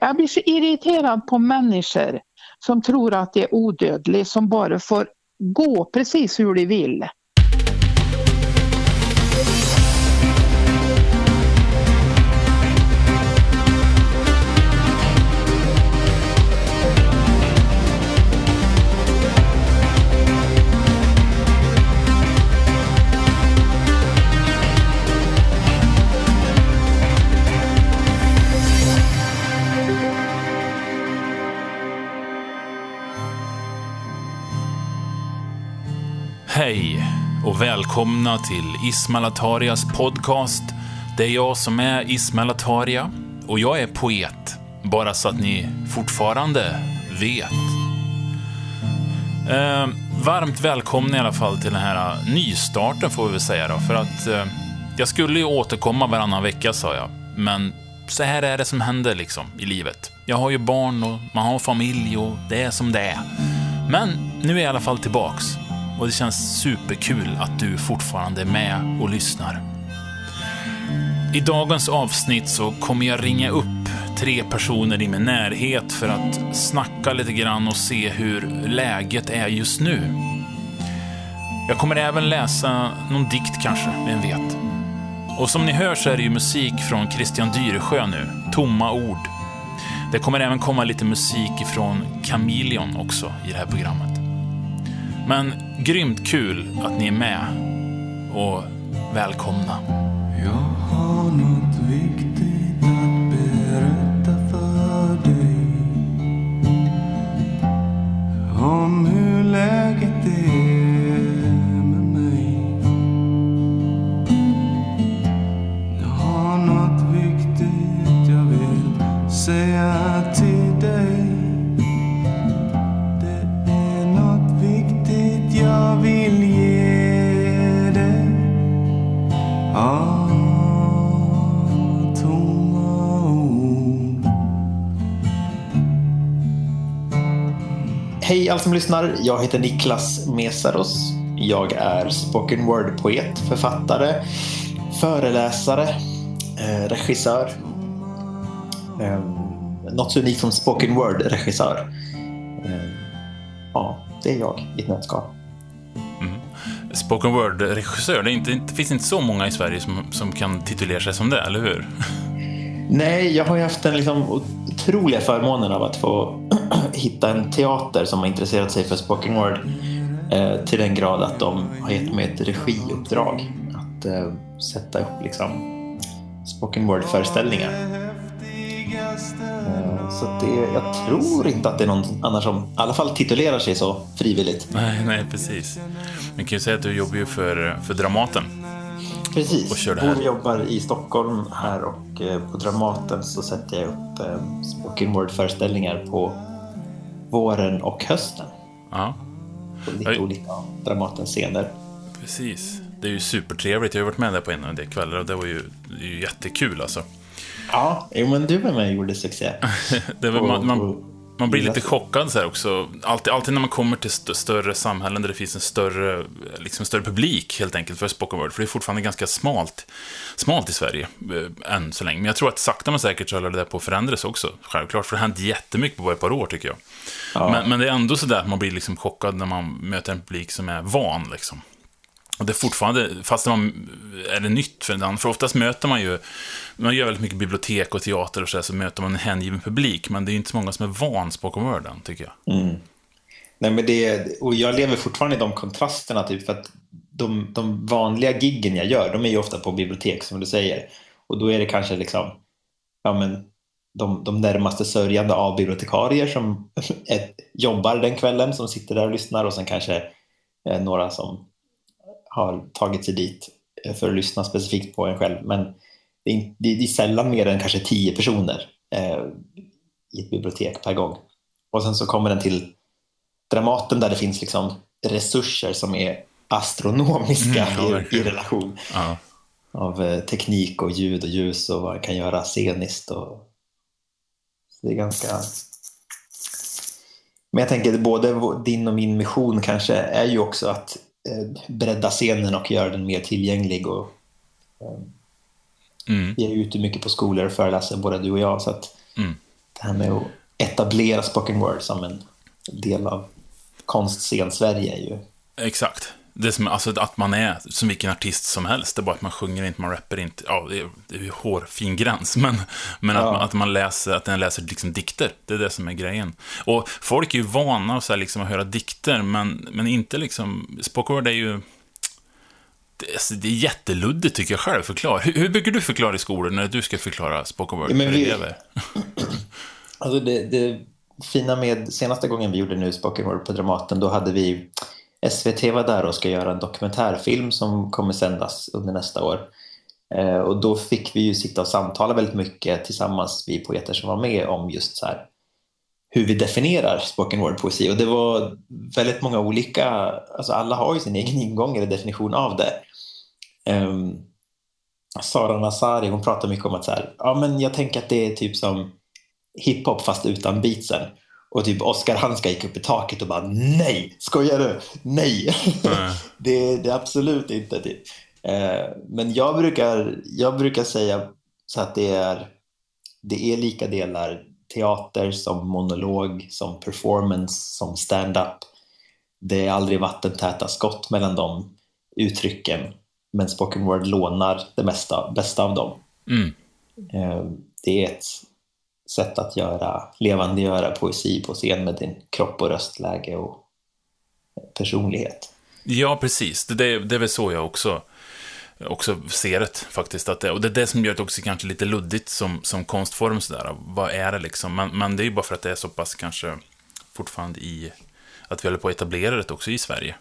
Jag blir så irriterad på människor som tror att de är odödliga, som bara får gå precis hur de vill. Och välkomna till Ismail Atarias podcast. Det är jag som är Ismail Ataria och jag är poet. Bara så att ni fortfarande vet. Eh, varmt välkomna i alla fall till den här nystarten får vi väl säga då. För att eh, jag skulle ju återkomma varannan vecka sa jag. Men så här är det som händer liksom i livet. Jag har ju barn och man har familj och det är som det är. Men nu är jag i alla fall tillbaks och det känns superkul att du fortfarande är med och lyssnar. I dagens avsnitt så kommer jag ringa upp tre personer i min närhet för att snacka lite grann och se hur läget är just nu. Jag kommer även läsa någon dikt kanske, vem vet. Och som ni hör så är det ju musik från Christian Dyresjö nu, Tomma ord. Det kommer även komma lite musik ifrån Chameleon också i det här programmet. Men grymt kul att ni är med och välkomna. Jag har något viktigt att berätta för dig. Om hur läget är med mig. Jag har något viktigt jag vill säga. Hej alla som lyssnar. Jag heter Niklas Mesaros. Jag är spoken word-poet, författare, föreläsare, eh, regissör. Eh, något så unikt som spoken word-regissör. Eh, ja, det är jag i ett nötskal. Spoken word-regissör, det, inte, det finns inte så många i Sverige som, som kan titulera sig som det, eller hur? Nej, jag har ju haft den liksom otroliga förmånen av att få hitta en teater som har intresserat sig för spoken word eh, till den grad att de har gett mig ett regiuppdrag att eh, sätta upp liksom spoken word-föreställningar. Eh, så det, jag tror inte att det är någon annan som i alla fall titulerar sig så frivilligt. Nej, nej, precis. Man kan ju säga att du jobbar ju för, för Dramaten. Precis. Och kör det här. Och jobbar i Stockholm här och eh, på Dramaten så sätter jag upp eh, spoken word-föreställningar på våren och hösten. Ja, På lite Oj. olika Dramatens scener. precis. Det är ju supertrevligt. Jag har varit med där på en av de kvällar och det var ju, det ju jättekul alltså. Ja, jo, men du var med och gjorde succé. Det var, man, Och- man, och- man blir lite chockad så här också. Alltid, alltid när man kommer till st större samhällen där det finns en större, liksom större publik helt enkelt för spoken word. För det är fortfarande ganska smalt, smalt i Sverige eh, än så länge. Men jag tror att sakta men säkert så håller det där på att förändras också. Självklart, för det har hänt jättemycket på bara ett par år tycker jag. Ja. Men, men det är ändå så där att man blir liksom chockad när man möter en publik som är van liksom. Och det är fortfarande, fast man är det nytt för den, för oftast möter man ju, man gör väldigt mycket bibliotek och teater och sådär, så möter man en hängiven publik, men det är ju inte så många som är van spoken worden, tycker jag. Mm. Nej, men det, och jag lever fortfarande i de kontrasterna, typ, för att de, de vanliga giggen jag gör, de är ju ofta på bibliotek, som du säger. Och då är det kanske liksom, ja men, de, de närmaste sörjande av bibliotekarier som ett, jobbar den kvällen, som sitter där och lyssnar, och sen kanske eh, några som har tagit sig dit eh, för att lyssna specifikt på en själv. Men det är, det, är sällan mer än kanske tio personer eh, i ett bibliotek per gång. Och sen så kommer den till Dramaten där det finns liksom resurser som är astronomiska Mm, ja, i, i relation Ja. av eh, teknik och ljud och ljus och vad man kan göra sceniskt. Och... Så det är ganska... Men jag tänker att både din och min mission kanske är ju också att bredda scenen och göra den mer tillgänglig. Och, Mm. vi är ute mycket på skolor och föreläser, både du och jag. Så att Mm. det här med att etablera spoken word som en del av konstscen Sverige är ju... Exakt. Det som alltså, att man är som vilken artist som helst. Det är bara att man sjunger inte, man rappar inte. Ja, det är, det är ju hårfin gräns. Men, men Ja. att, man, att man läser, att den läser liksom dikter. Det är det som är grejen. Och folk är ju vana så här, liksom, att höra dikter, men, men inte liksom... Spoken word är ju... Det är, det är jätteluddigt tycker jag själv förklara. Hur, hur brukar du förklara i skolan när du ska förklara spoken word Ja, för vi- elever? Alltså det, det fina med senaste gången vi gjorde nu Spoken Word på Dramaten, då hade vi SVT var där och ska göra en dokumentärfilm som kommer sändas under nästa år. Eh, och då fick vi ju sitta och samtala väldigt mycket tillsammans, vi poeter som var med, om just så här hur vi definierar spoken word-poesi. Och det var väldigt många olika, alltså alla har ju sin egen ingång eller definition av det. Ehm, Sara Nazari, hon pratar mycket om att så här, ja men jag tänker att det är typ som hiphop fast utan beatsen. Och typ Oscar Hanska gick upp i taket och bara nej, skojar du? Nej! Nej. det, det är absolut inte typ. Eh, men jag brukar, jag brukar säga så att det är, det är lika delar teater som monolog, som performance, som stand-up. Det är aldrig vattentäta skott mellan de uttrycken. Men spoken word lånar det mesta, bästa av dem. Mm. Eh, Det är ett sätt att göra, levandegöra poesi på scen med din kropp och röstläge och personlighet. Ja, precis. Det, det, är väl så jag också, också ser det faktiskt. Att det, och det är det som gör det också kanske lite luddigt som, som konstform sådär. Vad är det liksom? Men, men det är ju bara för att det är så pass kanske fortfarande i, att vi håller på att etablera det också i Sverige.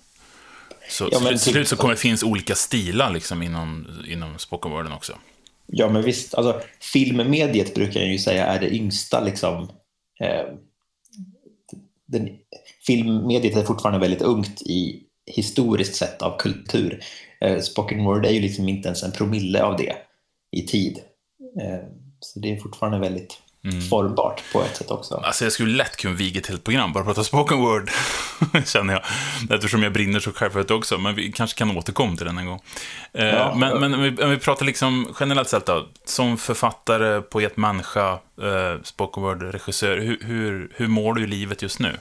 Så Ja, till typ- slut så kommer det finnas olika stilar liksom inom, inom spoken också. Ja, men visst. Alltså, filmmediet brukar jag ju säga är det yngsta. Liksom, eh, den, filmmediet är fortfarande väldigt ungt i historiskt sett av kultur. Eh, spoken word är ju liksom inte ens en promille av det i tid. Eh, så det är fortfarande väldigt formbart på ett sätt också. Alltså jag skulle lätt kunna viga ett helt program bara prata spoken word, känner jag. Eftersom jag brinner så självklart också, men vi kanske kan återkomma till den en gång. Eh, Ja. men men om, vi, om vi pratar liksom generellt sett då, som författare, poet, människa, eh, spoken word-regissör, hur, hur, hur mår du i livet just nu?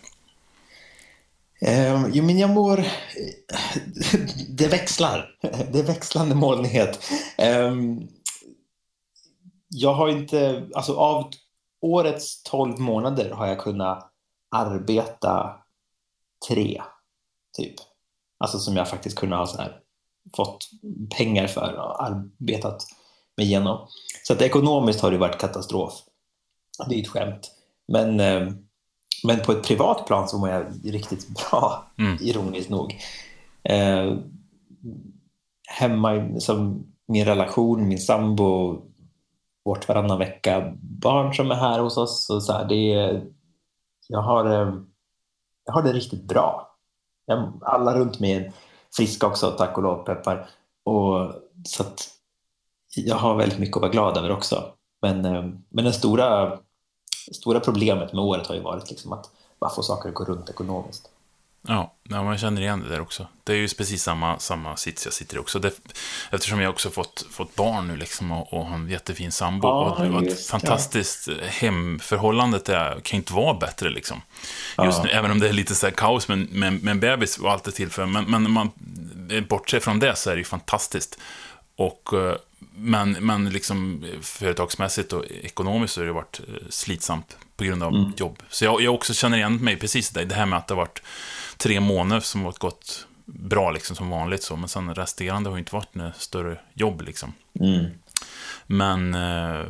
Eh, jo, men jag mår... Det växlar. Det är växlande molnighet. Eh, jag har inte... Alltså av årets 12 månader har jag kunnat arbeta tre, typ. Alltså som jag faktiskt kunnat ha så här, fått pengar för och arbetat mig igenom. Så att ekonomiskt har det varit katastrof. Det är ett skämt. Men, eh, men på ett privat plan så mår jag riktigt bra, Mm. ironiskt nog. Eh, hemma, som min relation, min sambo, vårt varannan vecka, barn som är här hos oss. Och så här, det är, jag, har, eh, jag har det riktigt bra. Jag, alla runt mig är friska också, tack och lov, peppar. Och, så att jag har väldigt mycket att vara glad över också. Men, eh, men det stora, stora problemet med året har ju varit liksom att bara få saker att gå runt ekonomiskt. Ja, ja, man känner igen det där också. Det är ju precis samma, samma sits jag sitter i också. Det, eftersom jag också fått, fått barn nu liksom och, och har en jättefin sambo. Ja, och, och ett det. fantastiskt hemförhållandet är, kan inte vara bättre liksom. Just Ja. nu, även om det är lite så kaos med, med, med en bebis och allt det tillför. Men, men man, bortse från det så är det ju fantastiskt. Och, eh, men, men liksom eh, företagsmässigt och ekonomiskt så har det varit eh, slitsamt på grund av Mm. jobb. Så jag, jag också känner igen mig precis det, det här med att det har varit tre månader som har gått bra liksom som vanligt så, men sen resterande har ju inte varit något större jobb liksom. Mm. Men eh,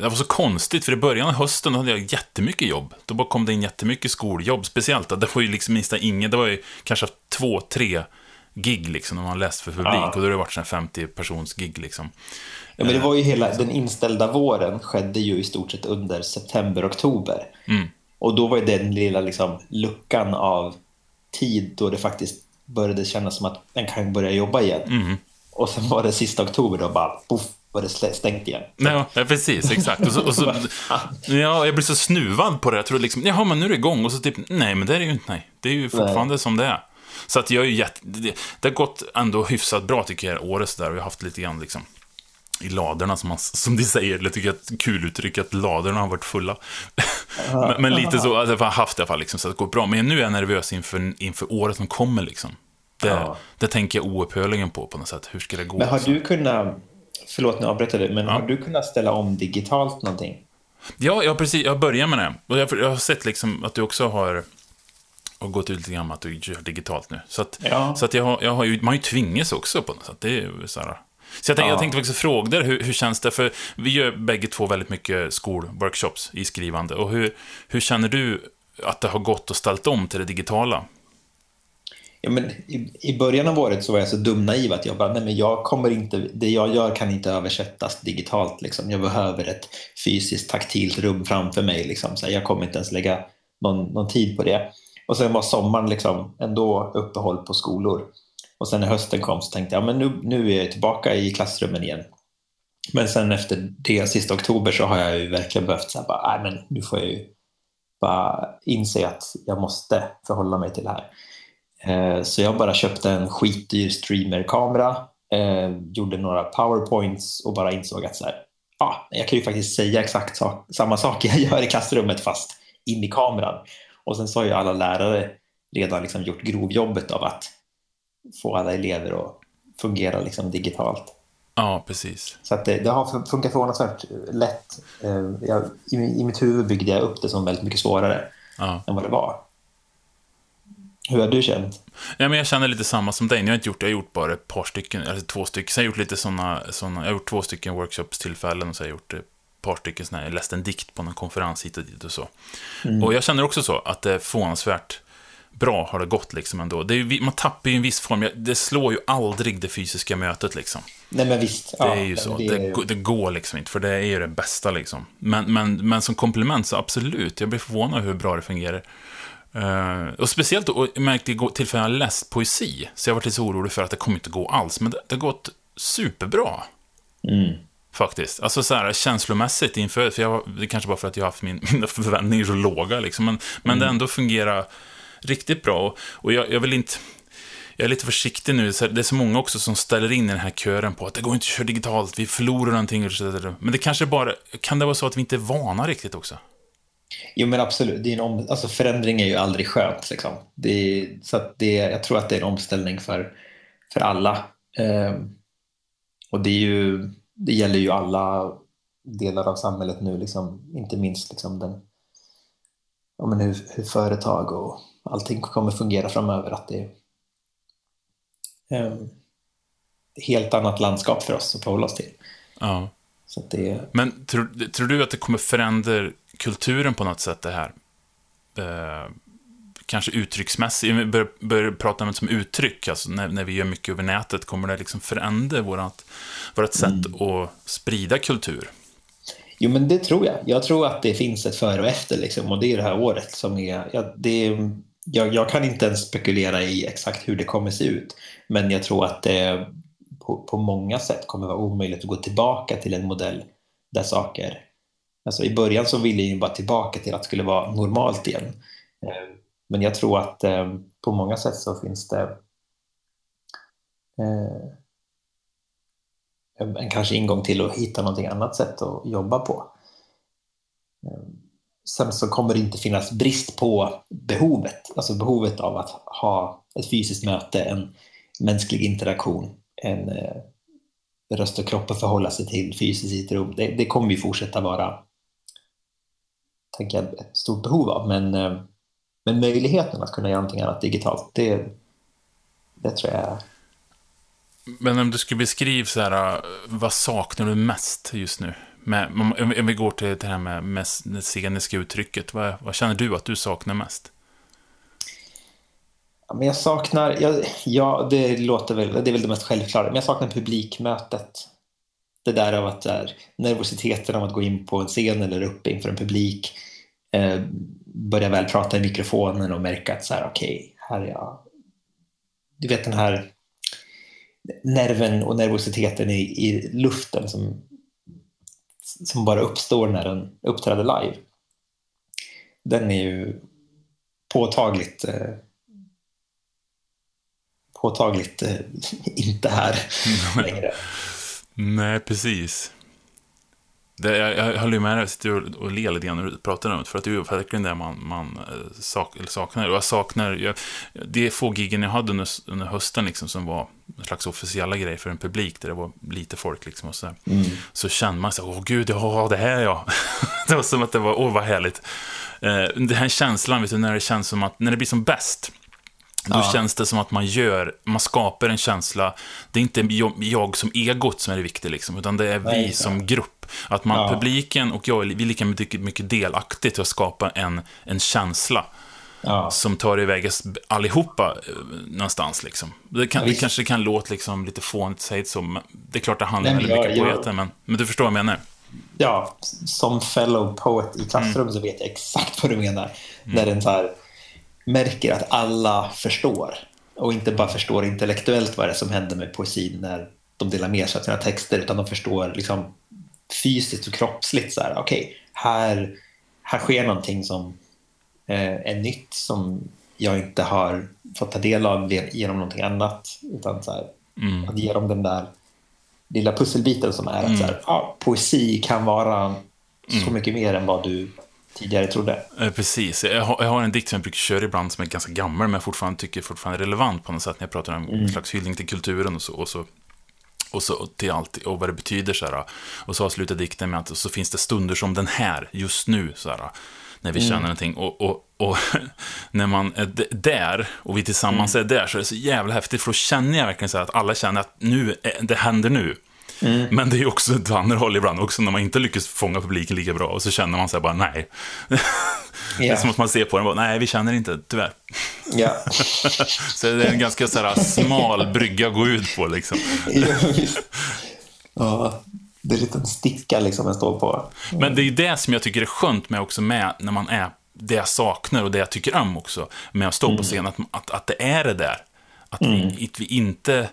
det var så konstigt, för i början av hösten hade jag jättemycket jobb. Då bara kom det in jättemycket skoljobb, speciellt. Det var ju liksom nästan ingen, det var ju kanske två, tre gig liksom, när man läst för publik. Ja. Och då har det varit här 50 persons gig liksom. Ja, men det var ju hela, den inställda våren skedde ju i stort sett under september-oktober. Mm. Och då var ju den lilla liksom, luckan av tid då det faktiskt började kännas som att den kan börja jobba igen. Mm. Och sen var det sista oktober då bara poff, var det stängt igen. Nej, ja, precis, exakt. Och så, och så, ja, jag blir så snuvad på det. Jag tror liksom, jaha, men nu är det igång. Och så typ, nej, men det är det ju inte, nej. Det är ju fortfarande som det är. Så att jag är ju jätte, det, det har gått ändå hyfsat bra tycker jag, året sådär. Och jag har haft lite grann liksom, i ladorna, som, man, som de säger. Jag tycker att kul uttryck att ladorna har varit fulla. men, men, lite så, alltså, jag har haft i alla fall, liksom, så att det går bra. Men nu är jag nervös inför, inför året som kommer. Liksom. Det, Ja. det tänker jag oupphörligen på, på något sätt. Hur ska det gå? Men har alltså? du kunnat, förlåt nu avbryter jag men Ja. har du kunnat ställa om digitalt någonting? Ja, ja, precis. Jag börjar med det. Och jag, jag har sett liksom att du också har, har gått ut lite grann med att du gör digitalt nu. Så att, Ja. så att jag har, jag har ju, man har ju tvingats också på något sätt. Det är så här. Så jag, tänkte, Ja. jag tänkte faktiskt fråga dig, hur, hur känns det? För vi gör bägge två väldigt mycket skolworkshops i skrivande. Och hur, hur känner du att det har gått och ställt om till det digitala? Ja, men i, I början av året så var jag så dum naiv att jag bara, nej men jag kommer inte, det jag gör kan inte översättas digitalt. Liksom. Jag behöver ett fysiskt taktilt rum framför mig. Liksom. Så jag kommer inte ens lägga någon, någon tid på det. Och sen var sommaren liksom ändå uppehåll på skolor. Och sen när hösten kom så tänkte jag, men nu, nu är jag tillbaka i klassrummen igen. Men sen efter det, sista oktober, så har jag ju verkligen behövt så här, bara, nej men nu får jag ju bara inse att jag måste förhålla mig till det här. Eh, Så jag bara köpte en skitdyr streamerkamera, eh, gjorde några powerpoints och bara insåg att så här, ah, jag kan ju faktiskt säga exakt sak, samma sak jag gör i klassrummet fast in i kameran. Och sen så har ju alla lärare redan liksom gjort grovjobbet av att få alla elever att fungera liksom digitalt. Ja, precis. Så att det, det har fun- funkat förvånansvärt lätt. Eh, Jag, i, I mitt huvud byggde jag upp det som väldigt mycket svårare Ja. än vad det var. Hur har du känt? Ja, men jag känner lite samma som dig. Jag har inte gjort det, jag har gjort bara ett par stycken, eller två stycken. Sen har jag gjort lite sådana, såna, jag har gjort två stycken workshops-tillfällen och så har jag gjort ett par stycken här, jag läste en dikt på någon konferens hit och dit och så. Och jag känner också så, att det är förvånansvärt bra har det gått liksom ändå. Ju man tappar ju en viss form, det slår ju aldrig det fysiska mötet liksom. Nej men visst. Det ja, är ju men så. det Det, ju- det går liksom inte, för det är ju det bästa liksom. Men, men, men som komplement så absolut, jag blir förvånad hur bra det fungerar. Eh, och speciellt, och jag märkte igår tillfällen jag läst poesi, så jag var lite så orolig för att det kommer inte gå alls, men det, det har gått superbra. Mm. Faktiskt. Alltså så här känslomässigt inför, för jag, det kanske bara för att jag har haft min, mina förväntningar så låga liksom, men, men det ändå fungerar riktigt bra. Och, och jag, jag vill inte, jag är lite försiktig nu, det är så många också som ställer in i den här kören på att det går inte att köra digitalt, vi förlorar någonting. Men det kanske bara, kan det vara så att vi inte är vana riktigt också? Jo men absolut, det är en om, alltså förändring är ju aldrig skönt. Liksom. Det är, så att det, jag tror att det är en omställning för, för alla. Ehm, och det, är ju, det gäller ju alla delar av samhället nu, liksom, inte minst liksom den, ja, men hur, hur företag och allting kommer fungera framöver. Att det är ehm, ett helt annat landskap för oss att förhålla oss till. Ja. Så det, Men tror, tror du att det kommer förändra kulturen på något sätt, det här? Eh, kanske uttrycksmässigt, vi börjar, börjar prata om det som uttryck, alltså när, när vi gör mycket över nätet, kommer det liksom förändra vårt, vårt sätt att sprida kultur? Jo, men det tror jag. Jag tror att det finns ett före och efter liksom, och det är det här året som är... Ja, det är jag, jag kan inte ens spekulera i exakt hur det kommer se ut, men jag tror att det på, på många sätt kommer vara omöjligt att gå tillbaka till en modell där saker... Alltså I början så ville jag ju bara tillbaka till att det skulle vara normalt igen. Eh, men jag tror att eh, på många sätt så finns det eh, en kanske ingång till att hitta någonting annat sätt att jobba på. Sen så kommer det inte finnas brist på behovet, alltså behovet av att ha ett fysiskt möte, en mänsklig interaktion, en eh, röst och kropp att förhålla sig till fysiskt i ett rum. Det, det kommer ju fortsätta vara tänker jag, ett stort behov av, men, eh, men möjligheten att kunna göra någonting annat digitalt, det, det tror jag Men om du skulle beskriva så här, eh, vad saknar du mest just nu? Med, om, vi går till det här med, med det sceniska uttrycket, vad, vad känner du att du saknar mest? Ja, men jag saknar, ja, ja, det låter väl, det är väl det mest självklara, men jag saknar publikmötet. Det där av att där, nervositeten av att gå in på en scen eller upp inför en publik, eh, börja väl prata i mikrofonen och märka att så här, okej, här är jag. Du vet den här nerven och nervositeten i, i luften som, som bara uppstår när den uppträder live. Den är ju påtagligt eh, påtagligt eh, inte här längre. Nej, precis. Det, jag, jag håller med dig, jag sitter och, ler lite grann när du pratar om det, för att det är ju verkligen det man, man eh, sak, saknar. Och jag saknar, jag, det är få giggen jag hade under, under hösten liksom, som var en slags officiella grej för en publik, där det var lite folk liksom och så mm. Så kände man så åh gud, ja, det här ja. det var som att det var, åh vad härligt. Eh, den här känslan, vet du, när det känns som att, när det blir som bäst, då ja. känns det som att man gör, man skapar en känsla, det är inte jag, som egot som är det viktiga, liksom, utan det är Nej, vi som grupp. Att man, ja. publiken och jag, vi är lika mycket, mycket delaktigt i att skapa en, en känsla. Ja. Som tar iväg oss allihopa eh, någonstans. Liksom. Det, kan, det kanske kan låta liksom, lite fånigt säga så, men det är klart det handlar väldigt mycket om poeten, men, men du förstår vad jag menar. Ja, som fellow poet i klassrum mm. så vet jag exakt vad du menar. Mm. När den så här, märker att alla förstår och inte bara förstår intellektuellt vad det är som händer med poesin när de delar med sig av sina texter utan de förstår liksom fysiskt och kroppsligt så här, okej, okay, här, här sker någonting som eh, är nytt som jag inte har fått ta del av genom någonting annat utan så här, mm. att ge dem den där lilla pusselbiten som är att mm. så här, ja, poesi kan vara så mm. mycket mer än vad du tidigare trodde. Eh, precis. Jag har, en dikt som jag brukar köra ibland som är ganska gammal, men jag fortfarande tycker fortfarande är relevant på något sätt när jag pratar om mm. en slags hyllning till kulturen och så. Och så och så till allt och vad det betyder så här. Och så avslutar dikten med att så finns det stunder som den här, just nu, så här, när vi mm. känner någonting. Och, och, och när man är där och vi tillsammans mm. är där så är det så jävla häftigt, för då känner jag verkligen så här att alla känner att nu, det händer nu. Mm. Men det är också ett andra håll ibland också, när man inte lyckas fånga publiken lika bra, och så känner man sig bara, nej. Det är som att man ser på den och bara, nej, vi känner inte, tyvärr. Ja. så det är en ganska så här, smal brygga att gå ut på, liksom. ja, det är en liten sticka liksom jag står på. Mm. Men det är ju det som jag tycker är skönt med också med, när man är det jag saknar och det jag tycker om också, med att stå mm. på scen, att, att, att det är det där. Att, mm. vi, att vi inte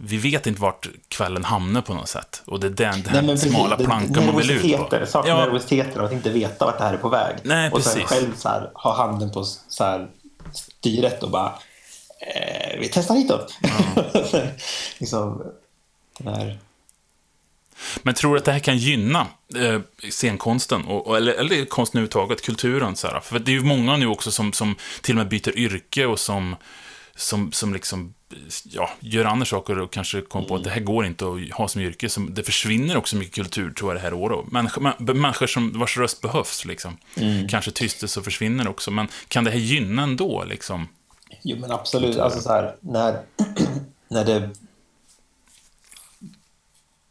vi vet inte vart kvällen hamnar på något sätt. Och det är den, den Nej, smala plankan man vill ut på. Saknar ja. nervositeten att inte veta vart det här är på väg. Nej, och sen själv så här, ha handen på så här, styret och bara eh, vi testar hitåt. Ja. liksom, den här... Men tror du att det här kan gynna eh, scenkonsten, och, eller, eller konsten överhuvudtaget, kulturen? Så här? För det är ju många nu också som, som till och med byter yrke och som, som, som liksom ja, gör andra saker och kanske kommer på att det här går inte att ha som yrke. Som, det försvinner också mycket kultur, tror jag, det här året. Människor, människor som, vars röst behövs, liksom. Mm. Kanske tystas och försvinner också. Men kan det här gynna ändå, liksom? Jo, men absolut. Alltså så här, när, när det...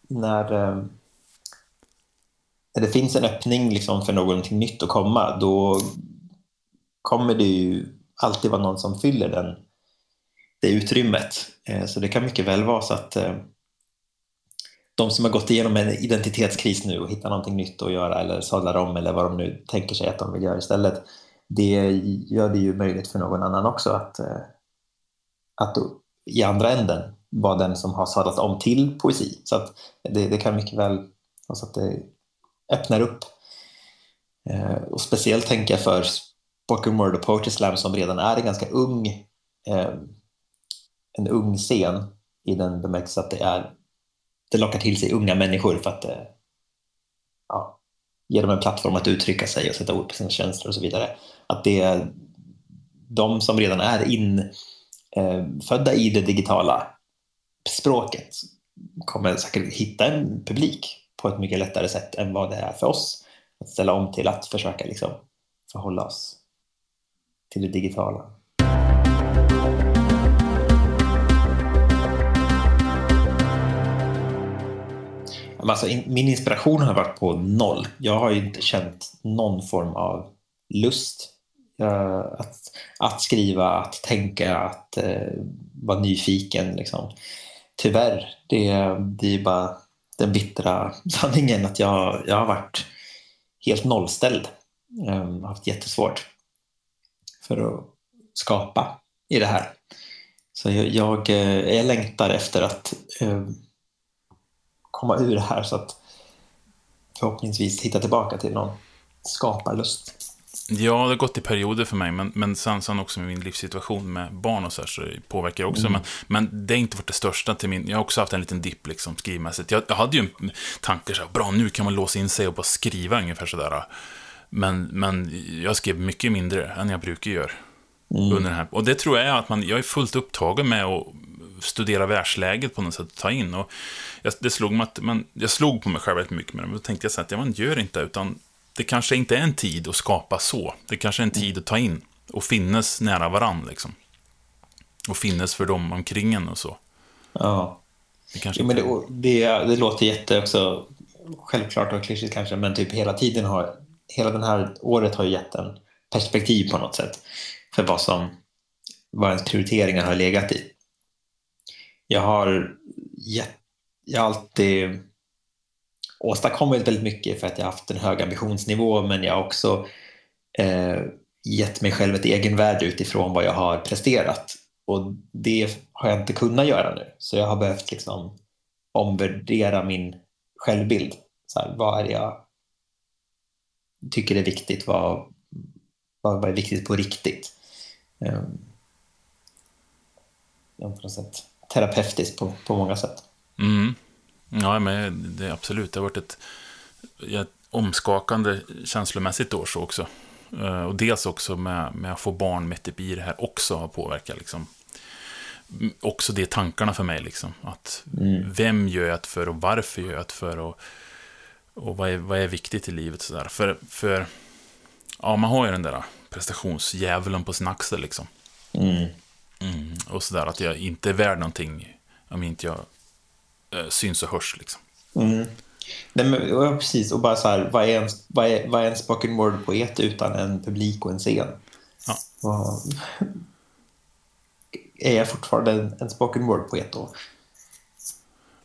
När, eh, när det finns en öppning liksom för någonting nytt att komma, då kommer det ju alltid vara någon som fyller den det utrymmet. Eh, så det kan mycket väl vara så att eh, de som har gått igenom en identitetskris nu och hittar någonting nytt att göra eller sadlar om eller vad de nu tänker sig att de vill göra istället. Det gör det ju möjligt för någon annan också att, eh, att i andra änden vara den som har sadlat om till poesi. Så att det, det kan mycket väl så att det öppnar upp. Och speciellt tänker jag för Spoken Word och Poetry Slam som redan är en ganska ung en ung scen i den bemärkelsen att det, är, det lockar till sig unga människor för att eh, ja, ge dem en plattform att uttrycka sig och sätta ord på sina känslor och så vidare. Att det är de som redan är infödda eh, i det digitala språket kommer säkert hitta en publik på ett mycket lättare sätt än vad det är för oss att ställa om till att försöka liksom förhålla oss till det digitala. Alltså, min inspiration har varit på noll. Jag har inte känt någon form av lust uh, att, att skriva, att tänka, att uh, vara nyfiken. Liksom. Tyvärr, det, det är bara den bittra sanningen att jag, jag har varit helt nollställd. Um, haft jättesvårt för att skapa i det här. Så jag, jag, eh, jag längtar efter att um, komma ur det här så att förhoppningsvis hitta tillbaka till någon skaparlust. Ja, det har gått i perioder för mig, men, men sen, också med min livssituation med barn och så här, så det påverkar det också. Men, men det är inte varit det största till min... Jag har också haft en liten dipp liksom, skrivmässigt. Jag, jag hade ju en tanke så här, bra, nu kan man låsa in sig och bara skriva ungefär sådär. Men, men jag skrev mycket mindre än jag brukar göra. Under den här. Och det tror jag är att man, jag är fullt upptagen med att studera världsläget på något sätt, ta in. Och jag, det slog mig att, man, jag slog på mig själv väldigt mycket med det, men då tänkte jag så att ja, man gör inte utan det kanske inte är en tid att skapa så. Det kanske är en tid att ta in och finnas nära varandra liksom. Och finnas för dem omkring en och så. Ja. Det kanske Jo, men det, det, det låter jätte också självklart och klyschigt kanske, men typ hela tiden har, hela det här året har ju gett en perspektiv på något sätt för vad som, vad ens prioriteringar har legat i. Jag har, gett, jag har alltid åstadkommit väldigt mycket för att jag har haft en hög ambitionsnivå, men jag har också eh, gett mig själv ett egenvärde utifrån vad jag har presterat. Och det har jag inte kunnat göra nu. Så jag har behövt liksom omvärdera min självbild. Så här, vad är det jag tycker är viktigt? Vad, vad, vad är viktigt på riktigt? Um, ja, på något sätt terapeutiskt på, på många sätt. Mm. Ja, men det är absolut. Det har varit ett, ett omskakande känslomässigt år så också. Eh, Och dels också med, med att få barn mitt i det här också har påverkat liksom. Mm, Också det tankarna för mig liksom. Att vem gör jag det för och varför gör jag det för och, och vad, är, vad är viktigt i livet så där. För, för ja, man har ju den där prestationsdjävulen på sin axel liksom. Mm. Mm, och sådär att jag inte är värd någonting om inte jag eh, syns och hörs liksom. Mm. Nej, men, ja, precis, och bara så här, vad är en, vad är, vad är en spoken word-poet utan en publik och en scen? Ja. Och, är jag fortfarande en, en spoken word-poet då?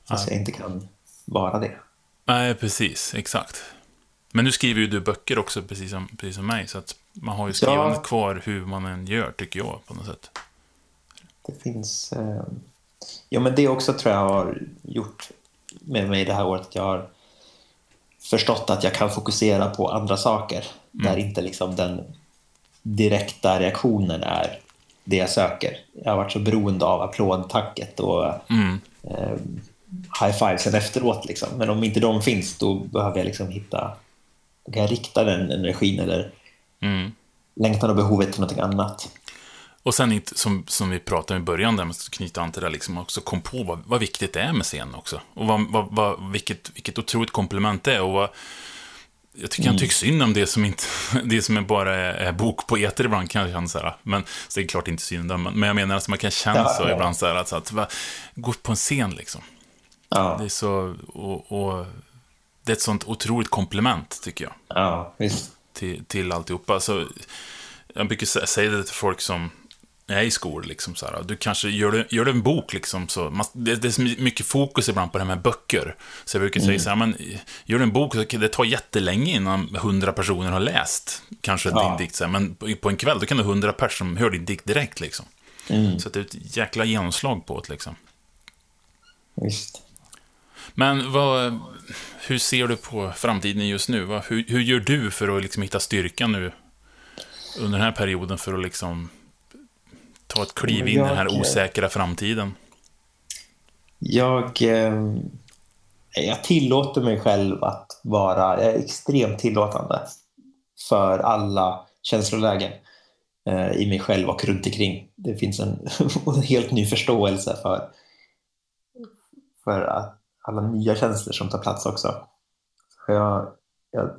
Fast jag inte kan vara det. Nej, precis, exakt. Men nu skriver ju du böcker också, precis som, precis som mig, så att man har ju skrivandet Ja. kvar hur man än gör, tycker jag, på något sätt. Det finns... Eh... Ja, men det också tror jag har gjort med mig det här året. att Jag har förstått att jag kan fokusera på andra saker där inte liksom den direkta reaktionen är det jag söker. Jag har varit så beroende av applådtacket och Mm. eh, high fivesen efteråt. Liksom. Men om inte de finns då behöver jag liksom hitta... Då kan jag rikta den energin eller Mm. längtan och behovet till någonting annat. Och sen, inte, som, som vi pratade om i början, där, att knyta an till det, liksom också kom på vad, vad viktigt det är med scen också. Och vad, vad, vad, vilket, vilket otroligt komplement det är. Och vad, jag tycker Mm. jag tycker synd om det som, inte, det som är bara är, är bokpoeter ibland, kan jag känna så här. Men så är det klart inte synd om, men jag menar att man kan känna så ja. ibland, så här, att, att va, gå på en scen liksom. Ja, Det är så, och, och det är ett sånt otroligt komplement, tycker jag ja visst. till, till alltihopa. Så, jag brukar sä- säga det till folk som är i skor, liksom så här, du kanske gör du, gör du en bok, liksom, så, man, det, det är mycket fokus ibland på det här med böcker. Så jag brukar säga så här, men gör du en bok, så det tar jättelänge innan hundra personer har läst kanske Ja. din dikt, så här, men på, på en kväll, då kan det hundra personer som hör din dikt direkt, liksom. Mm. Så att det är ett jäkla genomslag på det, liksom. visst. Men vad, hur ser du på framtiden just nu? Hur, hur gör du för att liksom hitta styrkan nu under den här perioden för att liksom ta ett kliv in i den här osäkra framtiden? Jag, eh, jag tillåter mig själv att vara, jag är extremt tillåtande för alla känslolägen eh, i mig själv och runt omkring. Det finns en, helt ny förståelse för, för att alla nya känslor som tar plats också. Så jag, jag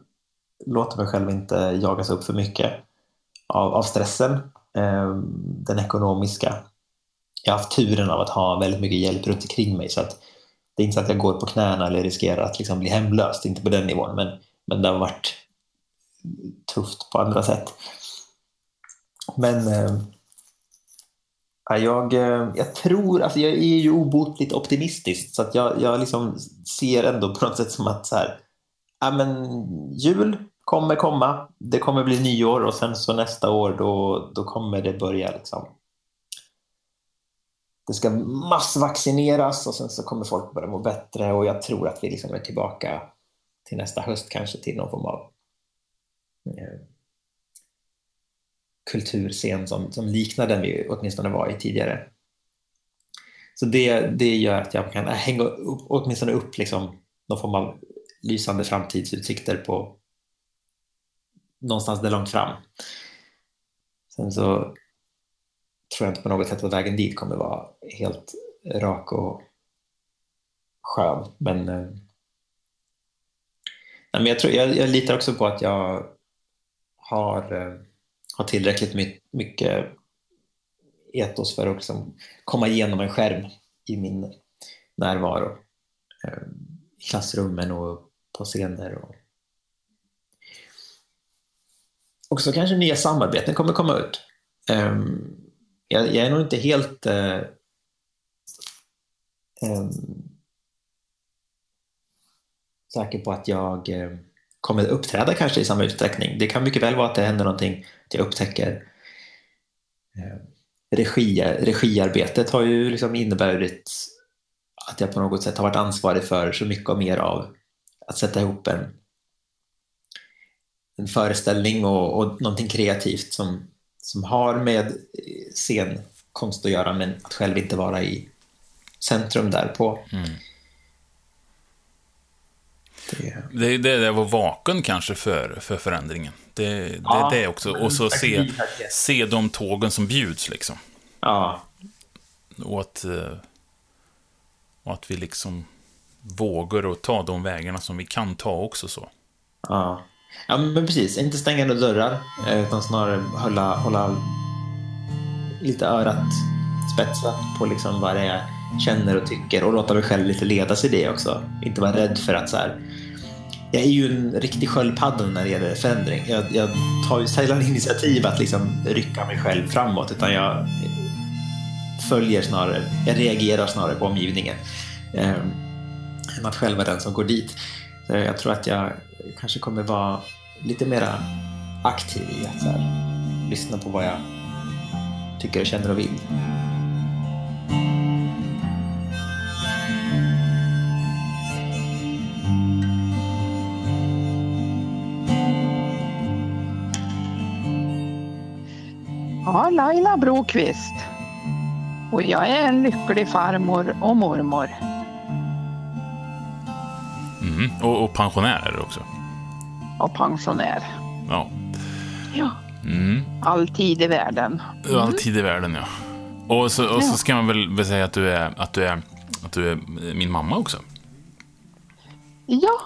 låter mig själv inte jagas upp för mycket av, av stressen, Eh, den ekonomiska jag har haft turen av att ha väldigt mycket hjälp runt omkring mig så att det är inte så att jag går på knäna eller riskerar att liksom bli hemlös, inte på den nivån men, men det har varit tufft på andra sätt. Men äh, jag, eh, jag tror, alltså jag är ju obotligt optimistisk så att jag, jag liksom ser ändå på något sätt som att så här, ja, men jul kommer komma, det kommer bli nyår och sen så nästa år då, då kommer det börja liksom det ska massvaccineras och sen så kommer folk börja må bättre och jag tror att vi liksom är tillbaka till nästa höst kanske till någon form av eh, kulturscen som, som liknar den vi åtminstone var i tidigare. Så det, det gör att jag kan hänga upp, åtminstone upp liksom någon form av lysande framtidsutsikter på någonstans där långt fram. Sen så tror jag inte på något sätt att vägen dit kommer vara helt rak och skön. Men, eh, men jag, tror, jag, jag litar också på att jag har, eh, har tillräckligt mycket etos för att liksom komma igenom en skärm i min närvaro. Eh, I klassrummen och på scener. Och... Och så kanske nya samarbeten kommer komma ut. Um, jag, jag, är nog inte helt uh, um, säker på att jag uh, kommer uppträda kanske i samma utsträckning. Det kan mycket väl vara att det händer någonting, att jag upptäcker uh, regi, regiarbetet har ju liksom inneburit att jag på något sätt har varit ansvarig för så mycket och mer av att sätta ihop en, en föreställning och, och någonting kreativt som, som har med scenkonst att göra men att själv inte vara i centrum därpå. Mm. Det, det, det vara vaken kanske för, för förändringen. Det, det ja, är det också. Och så se, se de tågen som bjuds liksom. Ja. Och att, eh, och att vi liksom vågar att ta de vägarna som vi kan ta också så. Ja, ja men precis. Inte stänga några dörrar, eh, utan snarare hålla, hålla lite örat spetsat på liksom vad det är jag känner och tycker och låta mig själv lite ledas i det också. Inte vara rädd för att så här, jag är ju en riktig sköldpadda när det gäller förändring. Jag, jag tar ju sällan initiativ att liksom rycka mig själv framåt utan jag följer snarare, jag reagerar snarare på omgivningen. Eh, än att själv vara den som går dit. Eh, jag tror att jag kanske kommer vara lite mer aktiv i att här, lyssna på vad jag tycker och känner och vill. Ja, Laila Brokvist. Och jag är en lycklig farmor och mormor. Mm, och, och du också. Och pensionär. Ja. Ja. Mm. All tid i världen. Mm. All tid i världen, ja. Och så, och så ska man väl säga att du, är, att, du är, att du är min mamma också? Ja,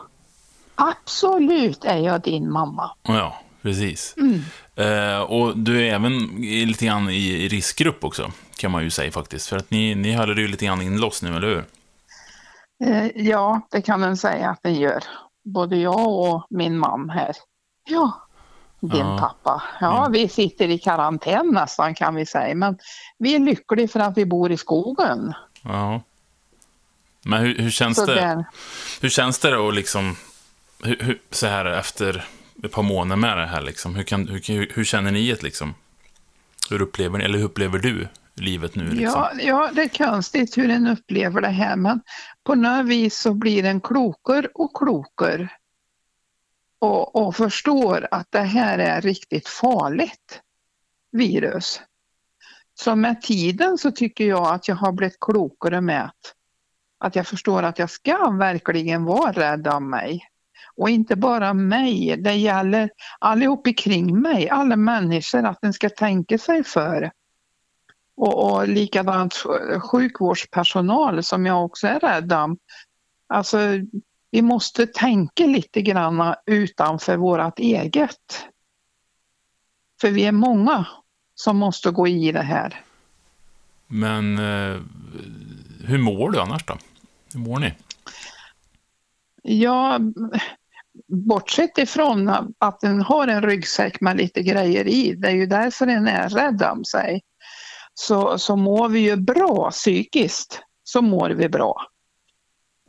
absolut är jag din mamma. Ja, precis. Mm. Uh, och du är även lite grann i riskgrupp också, kan man ju säga faktiskt. För att ni, ni håller ju lite grann inlåst nu, eller hur? Uh, ja, det kan man säga att den gör. Både jag och min man här. Ja, din uh. pappa. Ja, mm. vi sitter i karantän nästan kan vi säga. Men vi är lyckliga för att vi bor i skogen. Ja. Men hur, hur känns så det? Där. Hur känns det då liksom, hur, hur, så här efter ett par månader med det här liksom. Hur, kan, hur, hur känner ni det liksom? Hur upplever ni, eller hur upplever du livet nu? Liksom? Ja, ja, det är konstigt hur en upplever det här, men på något vis så blir en klokare och klokare och, och förstår att det här är riktigt farligt virus. Så med tiden så tycker jag att jag har blivit klokare med att, att jag förstår att jag ska verkligen vara rädd om mig. Och inte bara mig, det gäller allihop kring mig, alla människor, att den ska tänka sig för. Och, och likadant sjukvårdspersonal som jag också är rädd om. Alltså, vi måste tänka lite grann utanför vårt eget. För vi är många som måste gå i det här. Men eh, hur mår du annars då? Hur mår ni? Ja, bortsett ifrån att den har en ryggsäck med lite grejer i, det är ju därför den är rädd om sig, så, så mår vi ju bra psykiskt. Så mår vi bra.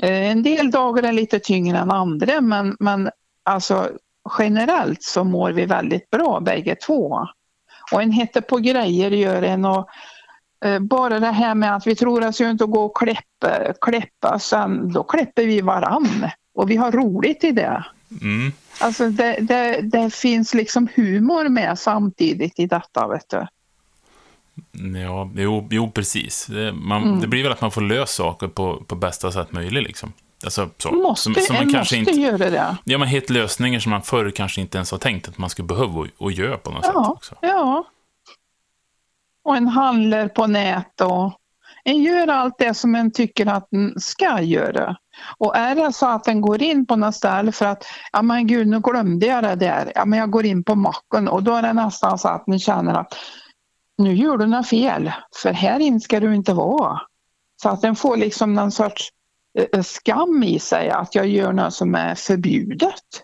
Eh, en del dagar är lite tyngre än andra men, men alltså generellt så mår vi väldigt bra bägge två. Och en hittar på grejer gör en och eh, bara det här med att vi tror att vi inte gå och kläppa, kläppa sen då kläpper vi varann och vi har roligt i det. Mm. Alltså det, det, det finns liksom humor med samtidigt i detta, vet du. Ja, jo, jo precis. Det, man, Mm. det blir väl att man får lösa saker på, på bästa sätt möjligt. Liksom. Alltså, så. Måste, som, som man en kanske måste inte, göra det. Ja, men helt lösningar som man förr kanske inte ens har tänkt att man skulle behöva och, och göra på något sätt Ja, också. ja. Och en handlar på nät och en gör allt det som en tycker att en ska göra. Och är det så att en går in på något ställe för att, ja men gud nu glömde jag det där, ja men jag går in på macken och då är det nästan så att ni känner att nu gör du något fel, för här in ska du inte vara. Så att den får liksom någon sorts eh, skam i sig att jag gör något som är förbjudet.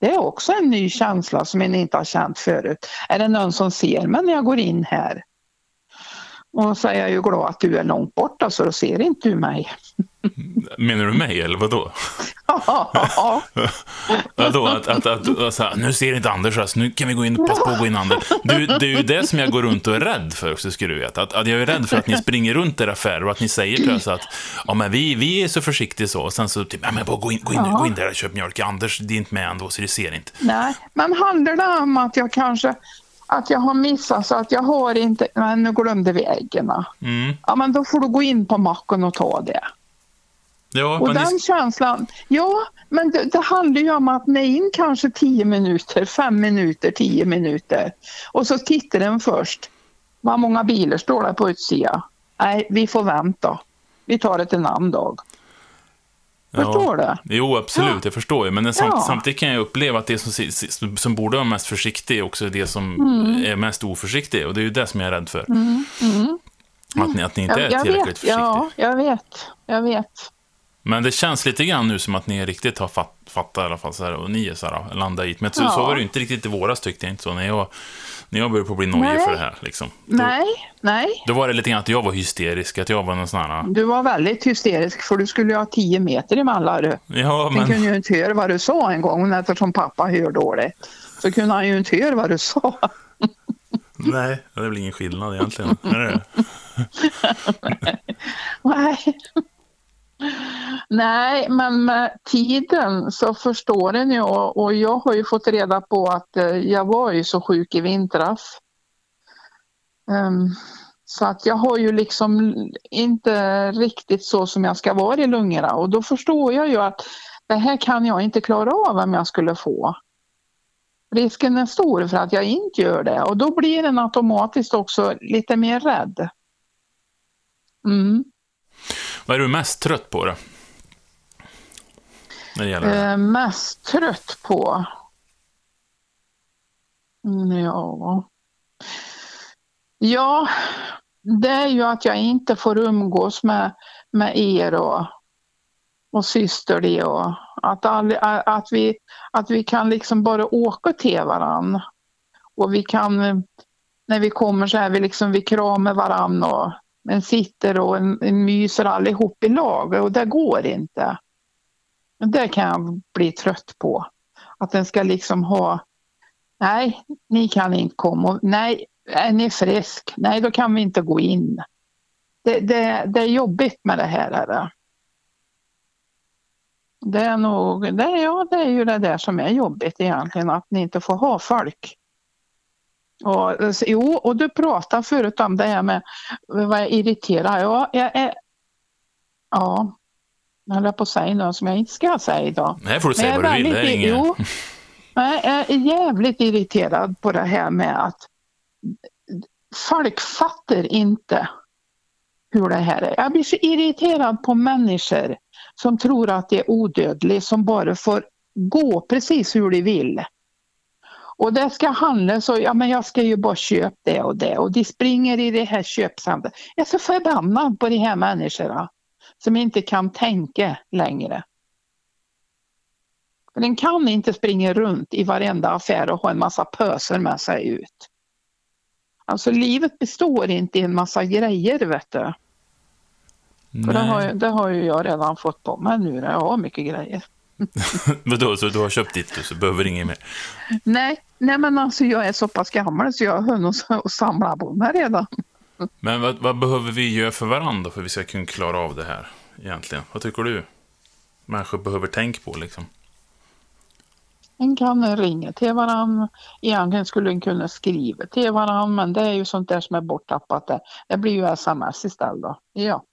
Det är också en ny känsla som en inte har känt förut. Är det någon som ser mig när jag går in här? Och så är jag ju glad att du är långt borta så då ser inte du mig. Menar du mig, eller vadå? Vadå? Att, att, att, att, så här, nu ser inte Anders oss, nu kan vi gå in, passa på att gå in Anders. Du, det är ju det som jag går runt och är rädd för också, ska du veta. Att, att jag är rädd för att ni springer runt era affärer och att ni säger till oss att ja, men vi, vi är så försiktiga så. Och sen så typ, ja, men bara gå in, gå in, gå in där och köp mjölk. Anders, det är inte med ändå, så det ser inte. nej. Men handlar det om att jag kanske att jag har missat så att jag har inte, men nu glömde vi äggen. Mm. Ja men då får du gå in på macken och ta det. Ja, Och den ni, känslan, ja men det, det handlar ju om att när in kanske 10 minuter, 5 minuter, 10 minuter och så tittar den först. Vad många bilar står det på utsidan? Nej, vi får vänta. Vi tar det en annan dag. Förstår du? Jo, absolut, Ja. jag förstår ju. Men samt, Ja. samtidigt kan jag uppleva att det som, som, borde vara mest försiktigt är också det som Mm. är mest oförsiktigt. Och det är ju det som jag är rädd för. Att, ni, att ni inte Jag, är jag tillräckligt vet, försiktiga. ja, jag vet, jag vet. Men det känns lite grann nu som att ni riktigt har fatt, fattat i alla fall, så här, och ni är så här, landat i det. Men så, Ja. så var det ju inte riktigt i våras tyckte jag inte så. När jag, när jag började på bli nojig för det här. Liksom. Då, Nej, nej. då var det lite grann att jag var hysterisk, att jag var någon sån här... Du var väldigt hysterisk för du skulle ju ha 10 meter emellan. du. Ja, men... kunde ju inte höra vad du sa en gång eftersom pappa hör dåligt. Så kunde han ju inte höra vad du sa. Nej, det är väl ingen skillnad egentligen. Är det? Nej. Nej, men med tiden så förstår en ju och jag har ju fått reda på att eh, jag var ju så sjuk i vintras. Um, så att jag har ju liksom inte riktigt så som jag ska vara i lungorna och då förstår jag ju att det här kan jag inte klara av om jag skulle få. Risken är stor för att jag inte gör det och då blir den automatiskt också lite mer rädd. Mm. Vad är du mest trött på då? När det gäller. Eh, mest trött på? Mm, ja. ja, det är ju att jag inte får umgås med, med er och, och syster det och att, all, att, vi, att vi kan liksom bara åka till varann. Och vi kan, när vi kommer så här, vi, liksom, vi kramar varann och men sitter och myser allihop i lag och det går inte. Det kan jag bli trött på. Att den ska liksom ha, nej, ni kan inte komma. Nej, är ni frisk? Nej, då kan vi inte gå in. Det, det, det är jobbigt med det här. Är det. det är nog, det, ja, det är ju det där som är jobbigt egentligen, att ni inte får ha folk. Och, jo, och du pratade förut om det här med vad jag irriterar. Ja, jag är, ja, jag höll på att säga något som jag inte ska säga idag. Här får du säga vad jag du vill. Det är. Jo, jag är jävligt irriterad på det här med att folk fattar inte hur det här är. Jag blir så irriterad på människor som tror att de är odödliga, som bara får gå precis hur de vill. Och det ska handla så, ja men jag ska ju bara köpa det och det och de springer i det här köpcentret. Jag är så förbannad på de här människorna som inte kan tänka längre. För den kan inte springa runt i varenda affär och ha en massa pöser med sig ut. Alltså livet består inte i en massa grejer vet du. För det har, Nej. det har ju jag redan fått på mig nu. Jag har mycket grejer. Vadå, så du har köpt ditt du, så behöver inget mer? Nej, nej men alltså jag är så pass gammal så jag har hunnit samla på mig redan. Men vad, vad behöver vi göra för varandra för att vi ska kunna klara av det här egentligen? Vad tycker du? Människor behöver tänka på liksom. En kan ringa till varann. Egentligen skulle en kunna skriva till varann men det är ju sånt där som är borttappat. Det, det blir ju sms istället. Då. Ja.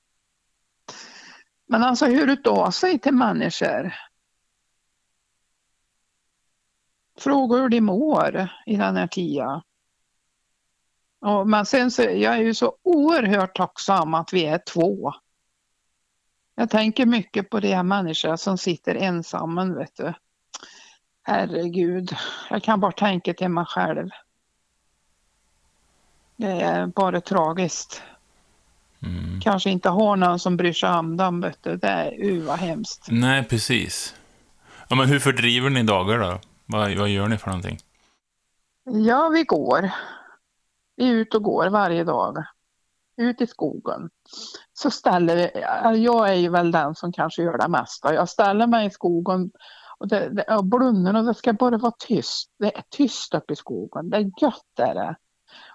Men alltså hur det av sig till människor. Fråga hur de mår i den här tiden. Och, men sen så, jag är ju så oerhört tacksam att vi är två. Jag tänker mycket på de här människorna som sitter ensamma, vet du. Herregud, jag kan bara tänka till mig själv. Det är bara tragiskt. Mm. Kanske inte har någon som bryr sig om dem, vet du. Det är uh, vad hemskt. Nej, precis. Ja, men hur fördriver ni dagar då? Vad, vad gör ni för någonting? Ja, vi går. Vi är ute och går varje dag. Ut i skogen. Så ställer vi, alltså, jag är ju väl den som kanske gör det mesta. Jag ställer mig i skogen och, det, det, och blundar och det ska bara vara tyst. Det är tyst uppe i skogen. Det är gött är det.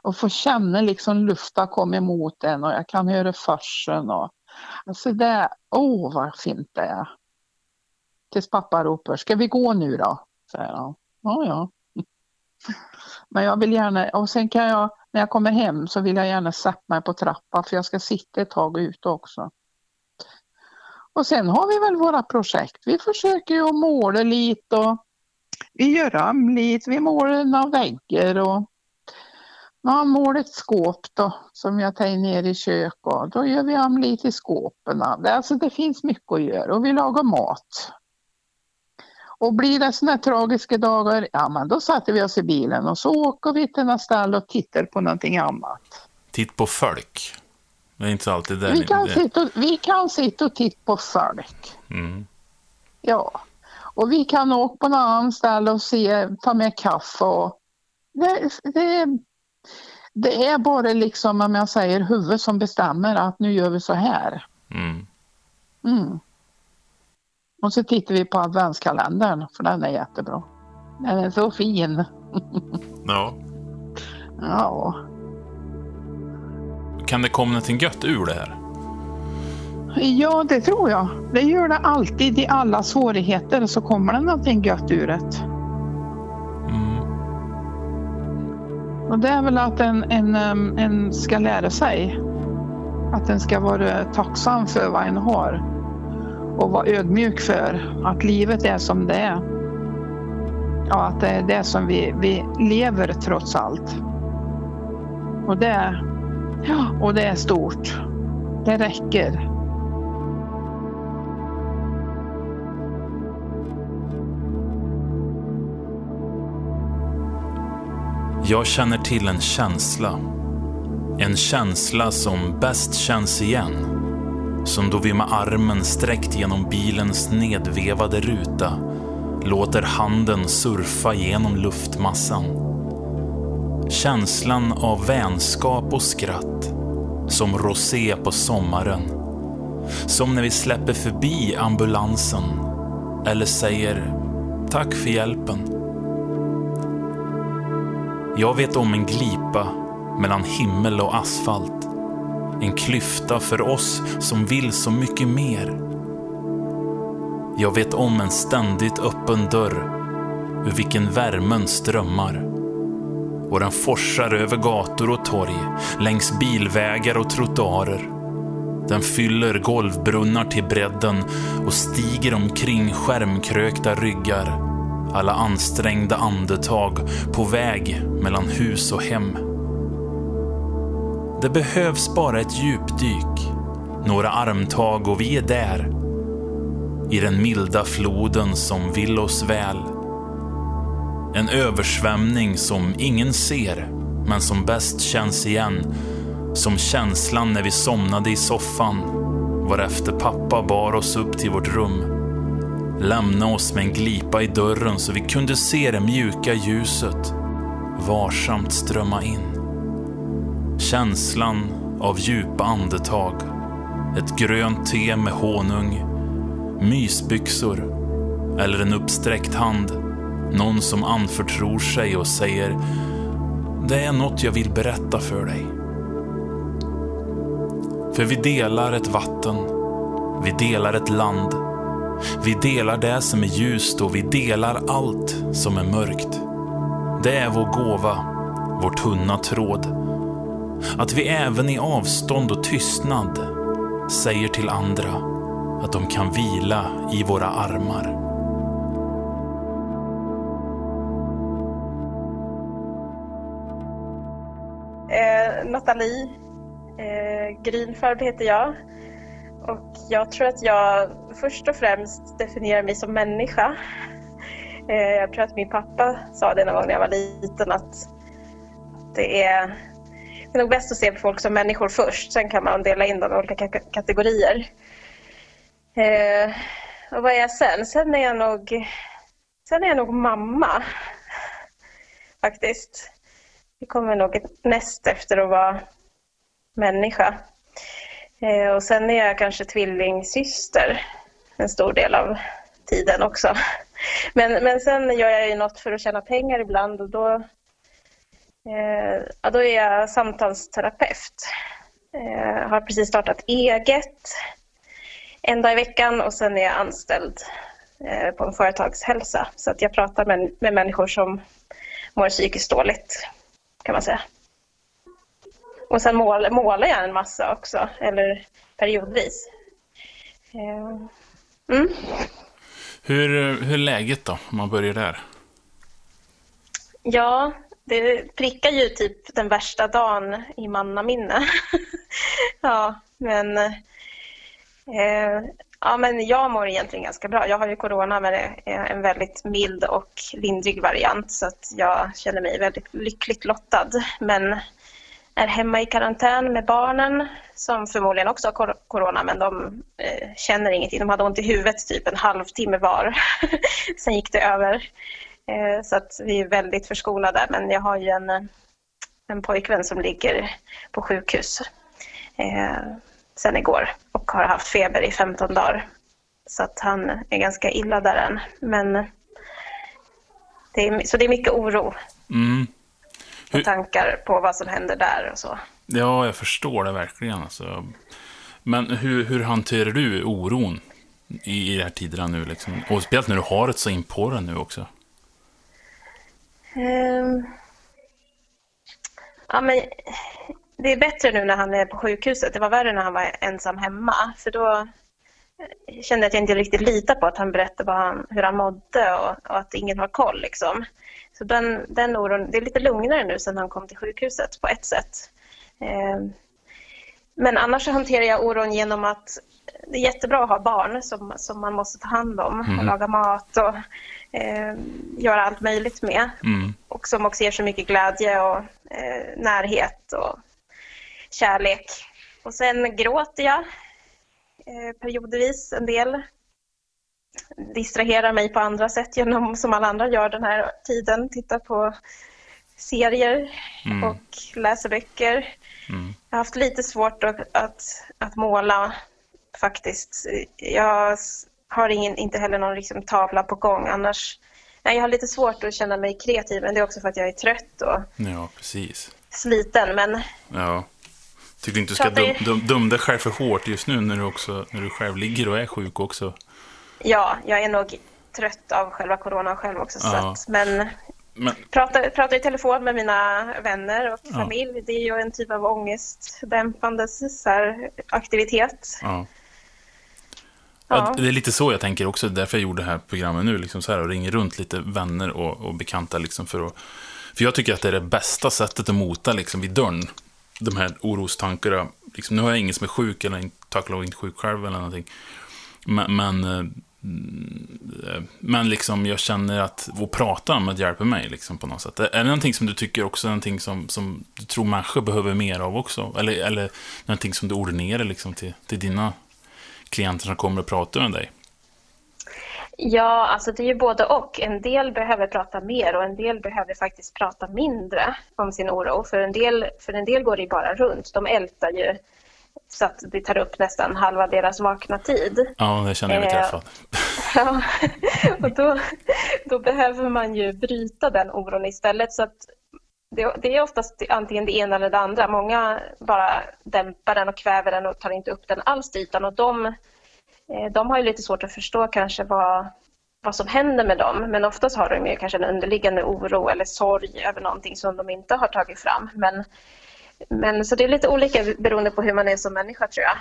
Och få känna liksom luften komma emot en och jag kan höra farsen och alltså det, åh oh, vad fint det är. Tills pappa ropar, ska vi gå nu då? Så här, Ja, ja. Men jag vill gärna, och sen kan jag, när jag kommer hem så vill jag gärna sätta mig på trappan för jag ska sitta ett tag ute också. Och sen har vi väl våra projekt. Vi försöker ju att måla lite och vi gör om lite, vi målar några väggar och Man målar ett skåp då som jag tar ner i köket. och då gör vi om lite i skåpen. Alltså, det finns mycket att göra och vi lagar mat. Och blir det sådana tragiska dagar, ja men då sätter vi oss i bilen och så åker vi till nästa ställe och tittar på någonting annat. Titt på folk. Det är inte alltid det. Vi kan, sitta och, vi kan sitta och titta på folk. Mm. Ja. Och vi kan åka på något annat ställe och se, ta med kaffe och det, det, det är bara liksom om jag säger huvudet som bestämmer att nu gör vi så här. Mm. Mm. Och så tittar vi på adventskalendern för den är jättebra. Den är så fin. Ja. Ja. Kan det komma någonting gött ur det här? ja, det tror jag. Det gör det alltid i alla svårigheter så kommer det någonting gött ur det. Mm. Och det är väl att en, en, en ska lära sig. Att en ska vara tacksam för vad en har. Och vara ödmjuk för att livet är som det är. Ja, att det är det som vi, vi lever trots allt. Och det, ja, och det är stort. Det räcker. Jag känner till en känsla. En känsla som bäst känns igen. Som då vi med armen sträckt genom bilens nedvevade ruta låter handen surfa genom luftmassan. Känslan av vänskap och skratt. Som rosé på sommaren. Som när vi släpper förbi ambulansen. Eller säger tack för hjälpen. Jag vet om en glipa mellan himmel och asfalt. En klyfta för oss som vill så mycket mer. Jag vet om en ständigt öppen dörr ur vilken värmen strömmar. Och den forsar över gator och torg, längs bilvägar och trottoarer. Den fyller golvbrunnar till bredden och stiger omkring skärmkrökta ryggar alla ansträngda andetag på väg mellan hus och hem. Det behövs bara ett djupdyk, några armtag och vi är där. I den milda floden som vill oss väl. En översvämning som ingen ser, men som bäst känns igen. Som känslan när vi somnade i soffan, varefter pappa bar oss upp till vårt rum lämna oss med en glipa i dörren så vi kunde se det mjuka ljuset varsamt strömma in. Känslan av djupa andetag, ett grönt te med honung, mysbyxor eller en uppsträckt hand. Någon som anförtror sig och säger Det är något jag vill berätta för dig. För vi delar ett vatten, vi delar ett land Vi delar det som är ljust och vi delar allt som är mörkt. Det är vår gåva, vår tunna tråd. Att vi även i avstånd och tystnad säger till andra att de kan vila i våra armar. Eh, Nathalie eh, Grünfarb heter jag. Och jag tror att jag först och främst definierar mig som människa. Eh, jag tror att min pappa sa det någon gång när jag var liten att det är, det är nog bäst att se folk som människor först. Sen kan man dela in dem i olika kategorier. Eh, och vad är jag sen? Sen är jag nog, sen är jag nog mamma. Faktiskt. Det kommer nog näst efter att vara människa. Eh, och sen är jag kanske tvillingsyster en stor del av tiden också. Men, men sen gör jag ju något för att tjäna pengar ibland och då, eh, ja, då är jag samtalsterapeut. Eh, har precis startat eget en dag i veckan och sen är jag anställd eh, på en företagshälsa. Så att jag pratar med, med människor som mår psykiskt dåligt kan man säga. Och sen mål, målar jag en massa också, eller periodvis. Eh, Mm. Hur, hur är läget då, om man börjar där? Ja, det prickar ju typ den värsta dagen i mannaminne. ja, men, eh, ja, men jag mår egentligen ganska bra. Jag har ju corona men det är en väldigt mild och lindrig variant så att jag känner mig väldigt lyckligt lottad. Men är hemma i karantän med barnen som förmodligen också har corona men de eh, känner ingenting. De hade ont i huvudet typ en halvtimme var. Sen gick det över. Eh, så att vi är väldigt förskonade men jag har ju en, eh, en pojkvän som ligger på sjukhus eh, sen igår och har haft feber i 15 dagar. Så att han är ganska illa där än. Men det är, så det är mycket oro Mm. Hur- tankar på vad som händer där och så. Ja, jag förstår det verkligen. Alltså. Men hur, hur hanterar du oron i, i de här tiderna nu? Liksom? Och speciellt när du har ett så in på det nu också. Um, Ja, men det är bättre nu när han är på sjukhuset. Det var värre när han var ensam hemma. För då eh, kände jag att jag inte riktigt litade på att han berättade vad han, hur han mådde och, och att ingen har koll. Liksom. Så den, den oron, det är lite lugnare nu sen han kom till sjukhuset på ett sätt. Um, Men annars så hanterar jag oron genom att det är jättebra att ha barn som, som man måste ta hand om och laga mat och eh, göra allt möjligt med. Mm. Och som också ger så mycket glädje och eh, närhet och kärlek. Och sen gråter jag eh, periodvis en del. Distraherar mig på andra sätt genom, som alla andra gör den här tiden, tittar på serier Mm. och läser böcker. Mm. Jag har haft lite svårt att, att, att måla faktiskt. Jag har ingen, inte heller någon liksom, tavla på gång annars. Nej, jag har lite svårt att känna mig kreativ men det är också för att jag är trött och Ja, precis. sliten. Men Ja. Tycker inte du ska dum dig själv för hårt just nu när du, också, när du själv ligger och är sjuk också. ja, jag är nog trött av själva coronan själv också. Så Ja. att, men Men pratar, pratar i telefon med mina vänner och Ja. familj. Det är ju en typ av ångestdämpande så här, aktivitet. ja. Ja. Det är lite så jag tänker också, därför jag gjorde det här programmet nu, liksom så här, och ringer runt lite vänner och, och bekanta. Liksom för, att, för jag tycker att det är det bästa sättet att mota liksom, vid dörren, de här orostankarna. Liksom, nu har jag ingen som är sjuk, eller tack och lov inte sjuk själv eller någonting. Men, men, eh, men liksom, jag känner att att prata om det hjälper mig liksom, på något sätt. Är det någonting som du tycker också någonting som, som du tror människor behöver mer av också? Eller, eller någonting som du ordinerar liksom, till, till dina klienter som kommer och pratar med dig? Ja, alltså det är ju både och. En del behöver prata mer och en del behöver faktiskt prata mindre om sin oro. För en del, för en del går det ju bara runt. De ältar ju så att det tar upp nästan halva deras vakna tid. Ja, det känner jag mig Eh, träffad. Ja, och då, då behöver man ju bryta den oron istället. Så att det, det är oftast antingen det ena eller det andra. Många bara dämpar den och kväver den och tar inte upp den alls till ytan. Och de eh, De har ju lite svårt att förstå kanske vad, vad som händer med dem, men oftast har de ju kanske en underliggande oro eller sorg över någonting som de inte har tagit fram. Men, men så det är lite olika beroende på hur man är som människa tror jag.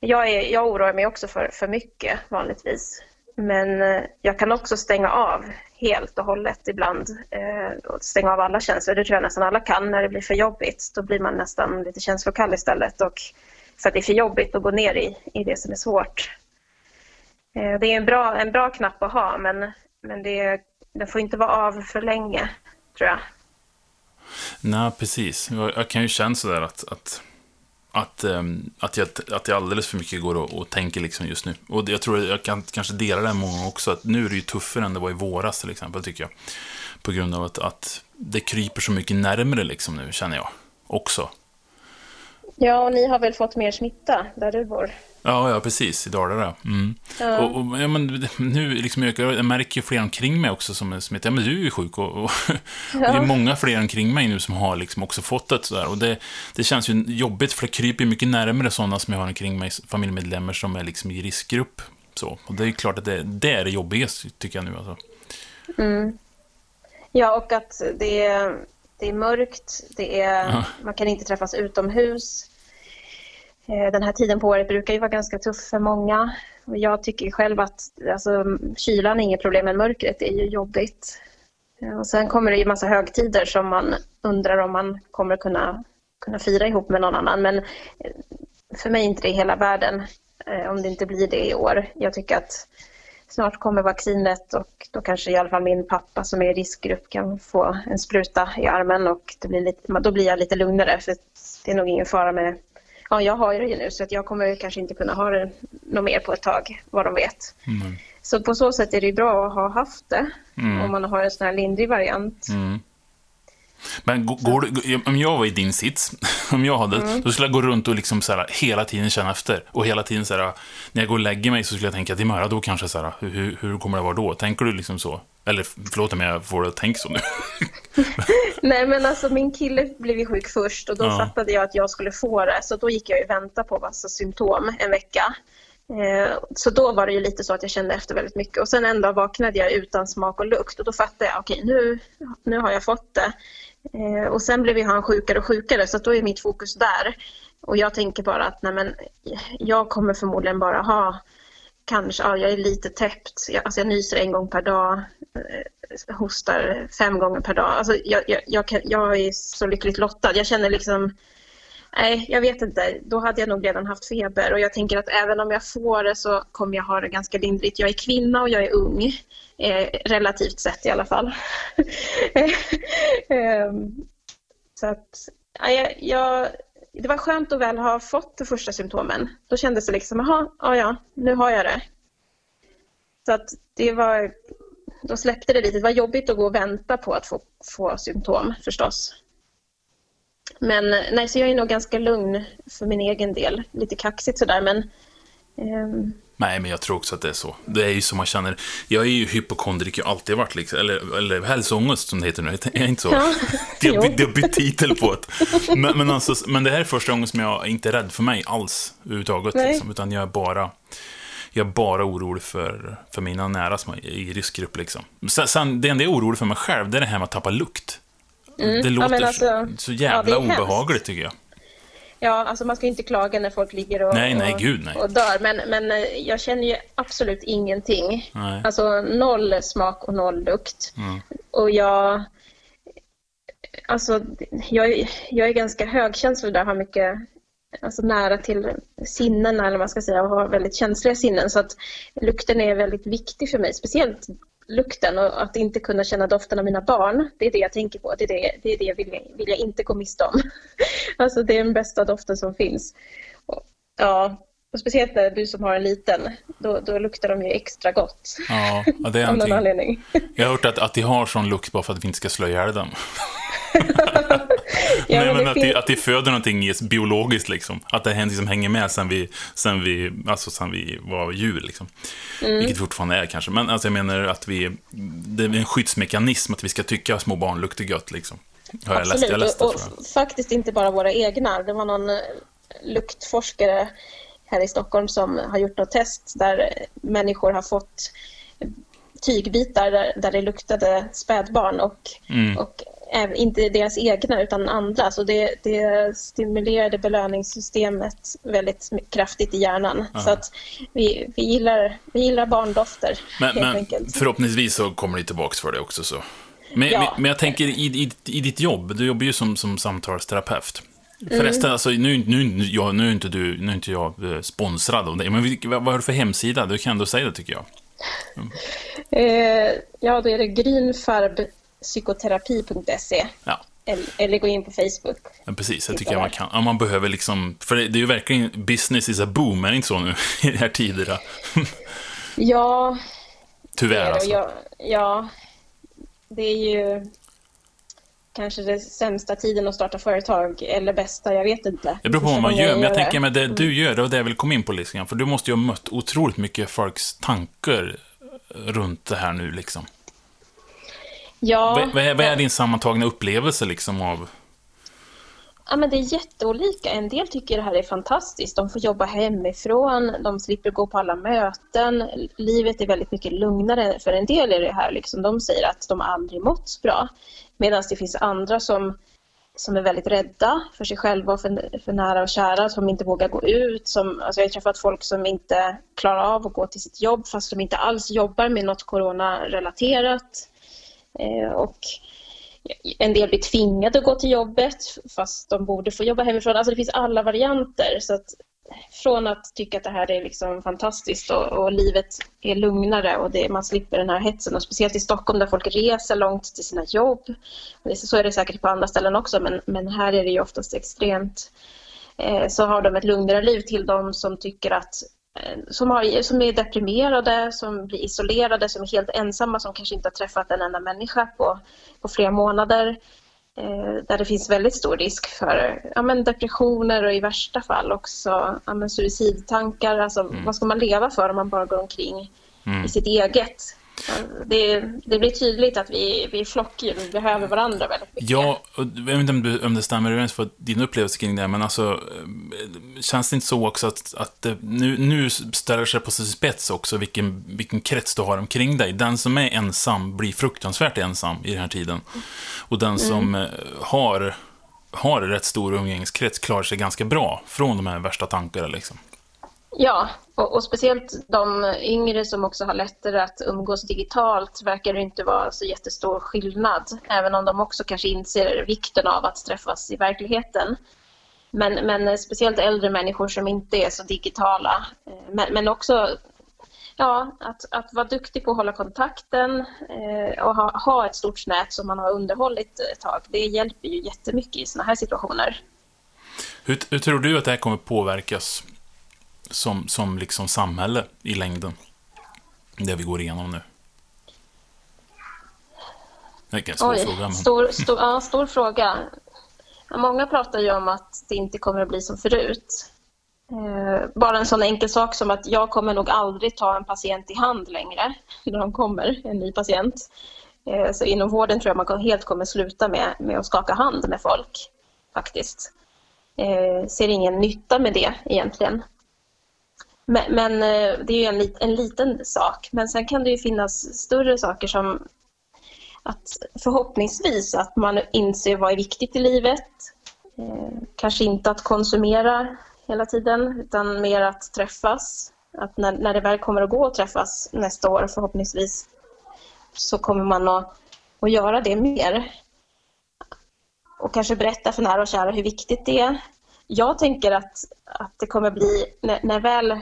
Jag, är, jag oroar mig också för, för mycket vanligtvis. Men eh, jag kan också stänga av helt och hållet ibland. Eh, och stänga av alla känslor. Det tror jag nästan alla kan när det blir för jobbigt. Då blir man nästan lite känslokall istället. Och för att det är för jobbigt att gå ner i, i det som är svårt. Eh, det är en bra, en bra knapp att ha men, men det, den får inte vara av för länge tror jag. Nej, precis. Jag, jag kan ju känna sådär att, att, att, ehm, att, jag, att jag alldeles för mycket går och, och tänker liksom just nu. Och jag tror jag kan kanske dela det med många också, att nu är det ju tuffare än det var i våras till exempel, tycker jag. På grund av att, att det kryper så mycket närmare liksom nu, känner jag. Också. Ja, och ni har väl fått mer smitta där du bor? Ja, ja, precis. I Dalarna. Mm. Ja. Och, och, ja, men, nu liksom, jag, jag märker ju fler omkring mig också som är smittade. Ja, men du är ju sjuk och, och, och det är många fler omkring mig nu som har liksom också fått det sådär. Och det, det känns ju jobbigt för det kryper mycket närmare sådana som jag har omkring mig, familjemedlemmar som är liksom i riskgrupp. Så. Och det är klart att det, det är det jobbigaste, tycker jag nu. Alltså. Ja, och att det är, det är mörkt, det är, Ja. man kan inte träffas utomhus. Eh, Den här tiden på året brukar ju vara ganska tuff för många. Jag tycker själv att alltså, kylan är inget problem, men mörkret är ju jobbigt. Eh, Och sen kommer det ju massa högtider som man undrar om man kommer kunna, kunna fira ihop med någon annan. Men eh, för mig är inte det hela världen om det inte blir det i år. Jag tycker att snart kommer vaccinet och då kanske i alla fall min pappa som är i riskgrupp kan få en spruta i armen och det blir lite, då blir jag lite lugnare för det är nog ingen fara med Ja, jag har det ju nu så att jag kommer kanske inte kunna ha det något mer på ett tag, vad de vet. Mm. Så på så sätt är det bra att ha haft det Mm. om man har en sån här lindrig variant. Mm. Men gå- går du, om jag var i din sits, om jag hade, Mm. då skulle jag gå runt och liksom så här, hela tiden känna efter. Och hela tiden så här, när jag går och lägger mig så skulle jag tänka att imorgon, då kanske så här, hur, hur, kommer det vara då? Tänker du liksom så? Eller förlåt om jag får det att tänka så nu. Nej men alltså min kille blev ju sjuk först och då Ja. fattade jag att jag skulle få det så då gick jag ju vänta på massa symptom en vecka. Eh, Så då var det ju lite så att jag kände efter väldigt mycket och sen en dag vaknade jag utan smak och lukt och då fattade jag okej nu, nu har jag fått det. Eh, Och sen blev ju han sjukare och sjukare så att då är mitt fokus där. Och jag tänker bara att nej men, jag kommer förmodligen bara ha kanske, ja, jag är lite täppt, jag, alltså jag nyser en gång per dag, eh, hostar fem gånger per dag. Alltså jag, jag, jag, kan, jag är så lyckligt lottad. Jag känner liksom, nej jag vet inte, då hade jag nog redan haft feber och jag tänker att även om jag får det så kommer jag ha det ganska lindrigt. Jag är kvinna och jag är ung, eh, relativt sett i alla fall. eh, så att, nej, jag, jag, det var skönt att väl ha fått de första symptomen. Då kändes det liksom, jaha, ja, ja, nu har jag det. Så att det var, då släppte det lite. Det var jobbigt att gå och vänta på att få, få symptom förstås. Men nej, så jag är nog ganska lugn för min egen del. Lite kaxigt sådär, men ehm, Nej, men jag tror också att det är så. Det är ju som man känner. Jag är ju hypokondriker, alltid varit liksom. Eller, eller hälsoångest som det heter nu. Är jag inte så? Ja. Det har det har bytt titel på det. Men, men, alltså, men det här är första gången som jag inte är rädd för mig alls. Överhuvudtaget. Liksom, utan jag är bara... Jag är bara orolig för, för mina nära som är i riskgrupp. Liksom. Sen, sen, det enda jag är orolig för mig själv, det är det här med att tappa lukt. Det låter men alltså, så, så jävla ja, är hemskt. obehagligt, tycker jag. Ja, alltså man ska inte klaga när folk ligger och, Nej, nej, gud, nej. och dör. Men, men eh, jag känner ju absolut ingenting. Nej. Alltså noll smak och noll lukt. Mm. Och jag... Alltså, jag, är- jag är ganska högkänslig där, har mycket alltså nära till sinnen eller vad man ska säga och har väldigt känsliga sinnen. Så att lukten är väldigt viktig för mig, speciellt lukten och att inte kunna känna doften av mina barn. Det är det jag tänker på. Det är det, det, är det vill, jag, vill jag inte gå miste om. Alltså det är den bästa doften som finns. Och, ja, och speciellt när du som har en liten, då, då luktar de ju extra gott. Ja, det är Av någon anledning. Jag har hört att, att de har sån lukt bara för att vi inte ska slå ihjäl dem. Ja, Nej, men men det att, de, fin- att de föder någonting biologiskt, liksom. Att det liksom hänger med sen vi, sen vi, alltså sen vi var djur, liksom. Mm. Vilket fortfarande är kanske. Men alltså, jag menar att vi, det är en skyddsmekanism att vi ska tycka att små barn luktar gött, liksom. Har jag läst, jag Absolut, läst det, och, och faktiskt inte bara våra egna. Det var någon eh, luktforskare, här i Stockholm som har gjort något test där människor har fått tygbitar där, där det luktade spädbarn och, Mm. och inte deras egna utan andra. Så det, det stimulerade belöningssystemet väldigt kraftigt i hjärnan. Så att vi, vi, gillar, vi gillar barndofter Men, helt men enkelt. förhoppningsvis så kommer det tillbaka för det också. Så. Men, Ja. men, men jag tänker i, i, i ditt jobb, du jobbar ju som, som samtalsterapeut. Mm. Förresten, alltså, nu, nu, ja, nu är inte du, nu är inte jag eh, sponsrad av dig, men vad, vad har du för hemsida? Du kan ändå säga det tycker jag. Eh, ja, då är det grynfarbpsykoterapi.se Ja, eller, eller gå in på Facebook. men precis. Jag Titta tycker jag man kan. Ja, man behöver liksom, för det, det är ju verkligen business is a boom, är det inte så nu i de här tiderna? Ja, Tyvärr det är det. alltså. Ja, ja, det är ju kanske den sämsta tiden att starta företag, eller bästa, jag vet inte. Det beror på vad man gör, men jag det. Mm. tänker med det du gör, det var det jag vill komma in på lite grann, för du måste ju ha mött otroligt mycket folks tankar runt det här nu liksom. Ja, Vad, vad, är, vad är din sammantagna upplevelse liksom av... Ja, men det är jätteolika. En del tycker det här är fantastiskt. De får jobba hemifrån, de slipper gå på alla möten. Livet är väldigt mycket lugnare. För en del är det här, liksom, de säger att de aldrig mått bra. Medan det finns andra som, som är väldigt rädda för sig själva och för, för nära och kära, som inte vågar gå ut. Som, alltså jag har träffat folk som inte klarar av att gå till sitt jobb fast de inte alls jobbar med något coronarelaterat. Eh, och en del blir tvingade att gå till jobbet fast de borde få jobba hemifrån. Alltså det finns alla varianter. Så att från att tycka att det här är liksom fantastiskt och, och livet är lugnare och det, man slipper den här hetsen. Och speciellt i Stockholm där folk reser långt till sina jobb. Så är det säkert på andra ställen också men, men här är det ju oftast extremt. Eh, så har de ett lugnare liv till de som tycker att som, har, som är deprimerade, som blir isolerade, som är helt ensamma, som kanske inte har träffat en enda människa på, på flera månader. Eh, där det finns väldigt stor risk för ja, men depressioner och i värsta fall också ja, men suicidtankar. Alltså, Vad ska man leva för om man bara går omkring i sitt eget? Det, det blir tydligt att vi, vi är flockdjur, vi behöver varandra väldigt mycket. Ja, och jag vet inte om, du, om det stämmer överens för din upplevelse kring det, men alltså, eh, känns det inte så också att, att det, nu, nu ställer sig på sin spets också vilken, vilken krets du har omkring dig? Den som är ensam blir fruktansvärt ensam i den här tiden. Och den som eh, har, har rätt stor umgängeskrets klarar sig ganska bra från de här värsta tankarna liksom. Ja, och, och speciellt de yngre som också har lättare att umgås digitalt verkar det inte vara så jättestor skillnad, även om de också kanske inser vikten av att träffas i verkligheten. Men, men speciellt äldre människor som inte är så digitala, eh, men, men också ja, att, att vara duktig på att hålla kontakten eh, och ha, ha ett stort nät som man har underhållit ett tag, det hjälper ju jättemycket i sådana här situationer. Hur, hur tror du att det här kommer påverkas som, som liksom samhälle i längden? Det vi går igenom nu. Det är en svår Oj, fråga, men... stor, stor, ja, stor fråga. Många pratar ju om att det inte kommer att bli som förut. Eh, bara en sån enkel sak som att jag kommer nog aldrig ta en patient i hand längre när de kommer, en ny patient. Eh, så inom vården tror jag man helt kommer sluta med, med att skaka hand med folk, faktiskt. Eh, ser ingen nytta med det egentligen. Men, men eh, det är ju en, lit, en liten sak. Men sen kan det ju finnas större saker som att förhoppningsvis att man inser vad är viktigt i livet. Eh, kanske inte att konsumera hela tiden utan mer att träffas. Att när, när det väl kommer att gå att träffas nästa år förhoppningsvis så kommer man att, att göra det mer. Och kanske berätta för nära och kära hur viktigt det är. Jag tänker att, att det kommer bli, när, när väl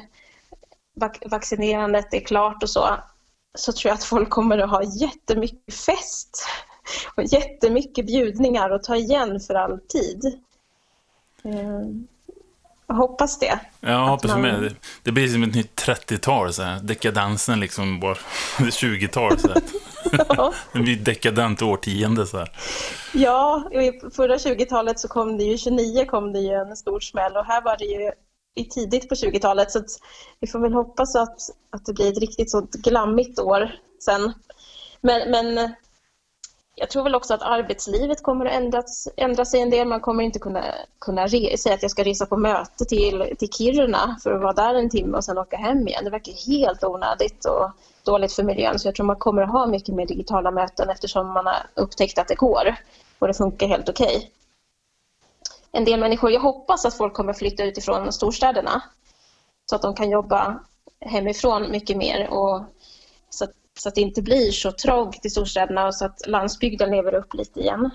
vac- vaccinerandet är klart och så, så tror jag att folk kommer att ha jättemycket fest och jättemycket bjudningar och ta igen för all tid. Eh, Jag hoppas det. Ja, jag hoppas man- med. Det, blir som ett nytt 30-tal, så här. dekadansen liksom, bara 20-tal. Så här. det blir ett dekadent årtionde, så här. Ja, förra 20-talet så kom det ju, 29 kom det ju en stor smäll och här var det ju i tidigt på 20-talet så att vi får väl hoppas att, att det blir ett riktigt sånt glammigt år sen. Men, men jag tror väl också att arbetslivet kommer att ändras, ändra sig en del. Man kommer inte kunna, kunna re, säga att jag ska resa på möte till, till Kiruna för att vara där en timme och sen åka hem igen. Det verkar helt onödigt och dåligt för miljön. Så jag tror man kommer att ha mycket mer digitala möten eftersom man har upptäckt att det går och det funkar helt okej. En del människor, jag hoppas att folk kommer flytta utifrån storstäderna så att de kan jobba hemifrån mycket mer och så att så att det inte blir så trångt i storstäderna och så att landsbygden lever upp lite igen.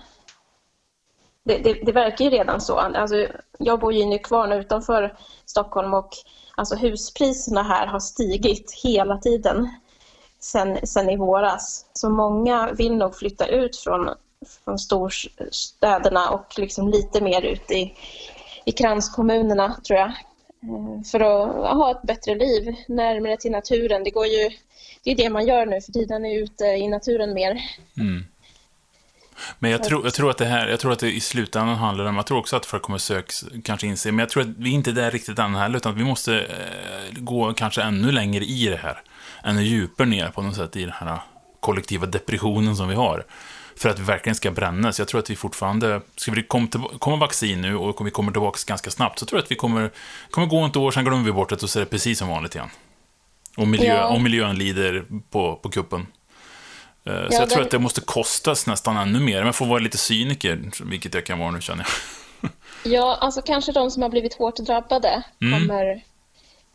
Det, det, det verkar ju redan så. Alltså, jag bor ju i Nykvarn utanför Stockholm och alltså, huspriserna här har stigit hela tiden sen, sen i våras. Så många vill nog flytta ut från, från storstäderna och liksom lite mer ut i, i kranskommunerna tror jag. Eh, för att ha ett bättre liv närmare till naturen. Det går ju det är det man gör nu för tiden, är ute i naturen mer. Mm. Men jag tror, jag tror att det här, jag tror att det i slutändan handlar om, jag tror också att folk kommer söka, kanske inse, men jag tror att vi inte är där riktigt än heller, utan att vi måste eh, gå kanske ännu längre i det här. Ännu djupare ner på något sätt i den här kollektiva depressionen som vi har. För att vi verkligen ska brännas. Jag tror att vi fortfarande, ska vi komma, till, komma vaccin nu och vi kommer tillbaka ganska snabbt, så tror jag att vi kommer, kommer gå ett år, sen glömmer vi bort det och så är det precis som vanligt igen. Och, miljö, ja. och miljön lider på, på kuppen. Eh, så ja, jag tror att det måste kostas nästan ännu mer. Men får vara lite cyniker, vilket jag kan vara nu känner jag. ja, alltså kanske de som har blivit hårt drabbade mm. kommer,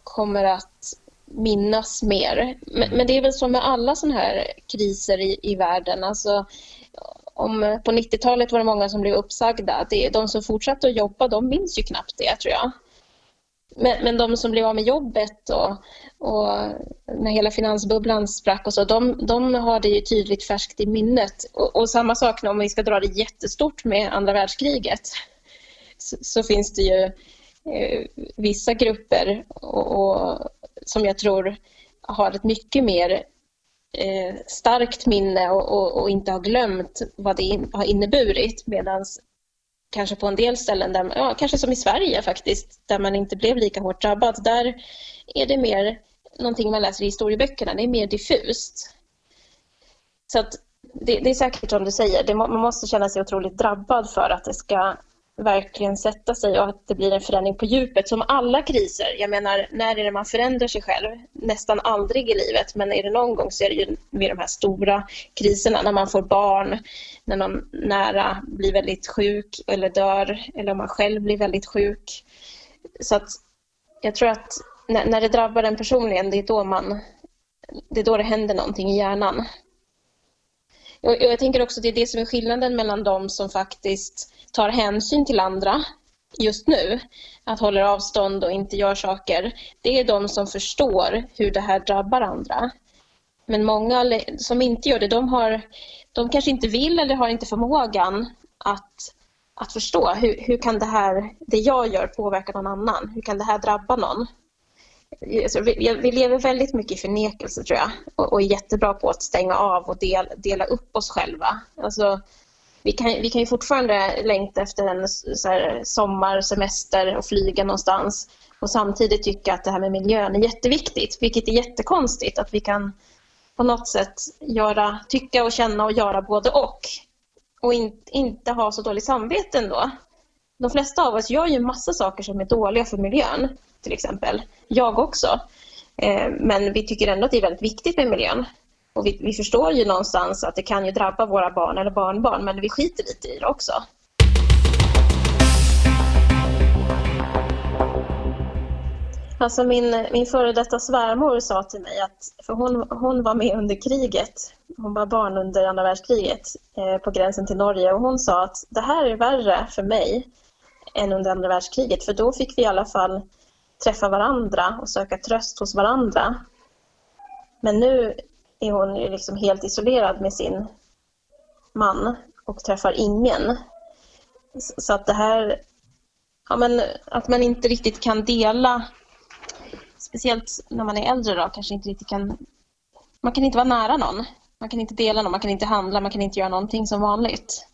kommer att minnas mer. Men, mm. men, det är väl så med alla sådana här kriser i, i världen. Alltså, om, på 90-talet var det många som blev uppsagda. Det, de som fortsatte att jobba, de minns ju knappt det tror jag. Men, men de som blev av med jobbet och, och när hela finansbubblan sprack och så, de, de har det ju tydligt färskt i minnet. Och, och samma sak om vi ska dra det jättestort med andra världskriget så, så finns det ju eh, vissa grupper och, och, som jag tror har ett mycket mer eh, starkt minne och, och, inte har glömt vad det in, har inneburit. Medan kanske på en del ställen, där, ja, kanske som i Sverige faktiskt, där man inte blev lika hårt drabbad, där är det mer någonting man läser i historieböckerna, det är mer diffust. Så att det, det är säkert som du säger, det, man måste känna sig otroligt drabbad för att det ska verkligen sätta sig och att det blir en förändring på djupet. Som alla kriser, jag menar när är det man förändrar sig själv? Nästan aldrig i livet, men är det någon gång så är det ju vid de här stora kriserna, när man får barn, när någon nära blir väldigt sjuk eller dör, eller om man själv blir väldigt sjuk. Så att jag tror att när, när det drabbar en personligen, det är då man det är då det händer någonting i hjärnan. Och jag tänker också att det är det som är skillnaden mellan de som faktiskt tar hänsyn till andra just nu, att håller avstånd och inte gör saker, det är de som förstår hur det här drabbar andra. Men många som inte gör det, de, har, de kanske inte vill eller har inte förmågan att, att förstå hur, hur kan det här, det jag gör påverka någon annan? Hur kan det här drabba någon? Alltså, vi, lever väldigt mycket i förnekelse tror jag. Och, är jättebra på att stänga av och del, dela upp oss själva. Alltså, vi kan, vi kan ju fortfarande längta efter en så här, sommarsemester och flyga någonstans. Och samtidigt tycka att det här med miljön är jätteviktigt, vilket är jättekonstigt. Att vi kan på något sätt göra, tycka och känna och göra både och. Och in, inte ha så dåligt samvete ändå. De flesta av oss gör ju massa saker som är dåliga för miljön, till exempel. Jag också. Eh, men vi tycker ändå att det är väldigt viktigt med miljön. Och vi, vi, förstår ju någonstans att det kan ju drabba våra barn eller barnbarn, men vi skiter lite i det också. Alltså min, min före detta svärmor sa till mig att, för hon, hon var med under kriget, hon var barn under andra världskriget eh, på gränsen till Norge och hon sa att det här är värre för mig än under andra världskriget för då fick vi i alla fall träffa varandra och söka tröst hos varandra. Men nu är hon liksom helt isolerad med sin man och träffar ingen. Så att det här, ja men att man inte riktigt kan dela, speciellt när man är äldre då, kanske inte riktigt kan, man kan inte vara nära någon. Man kan inte dela någon, man kan inte handla, man kan inte göra någonting som vanligt.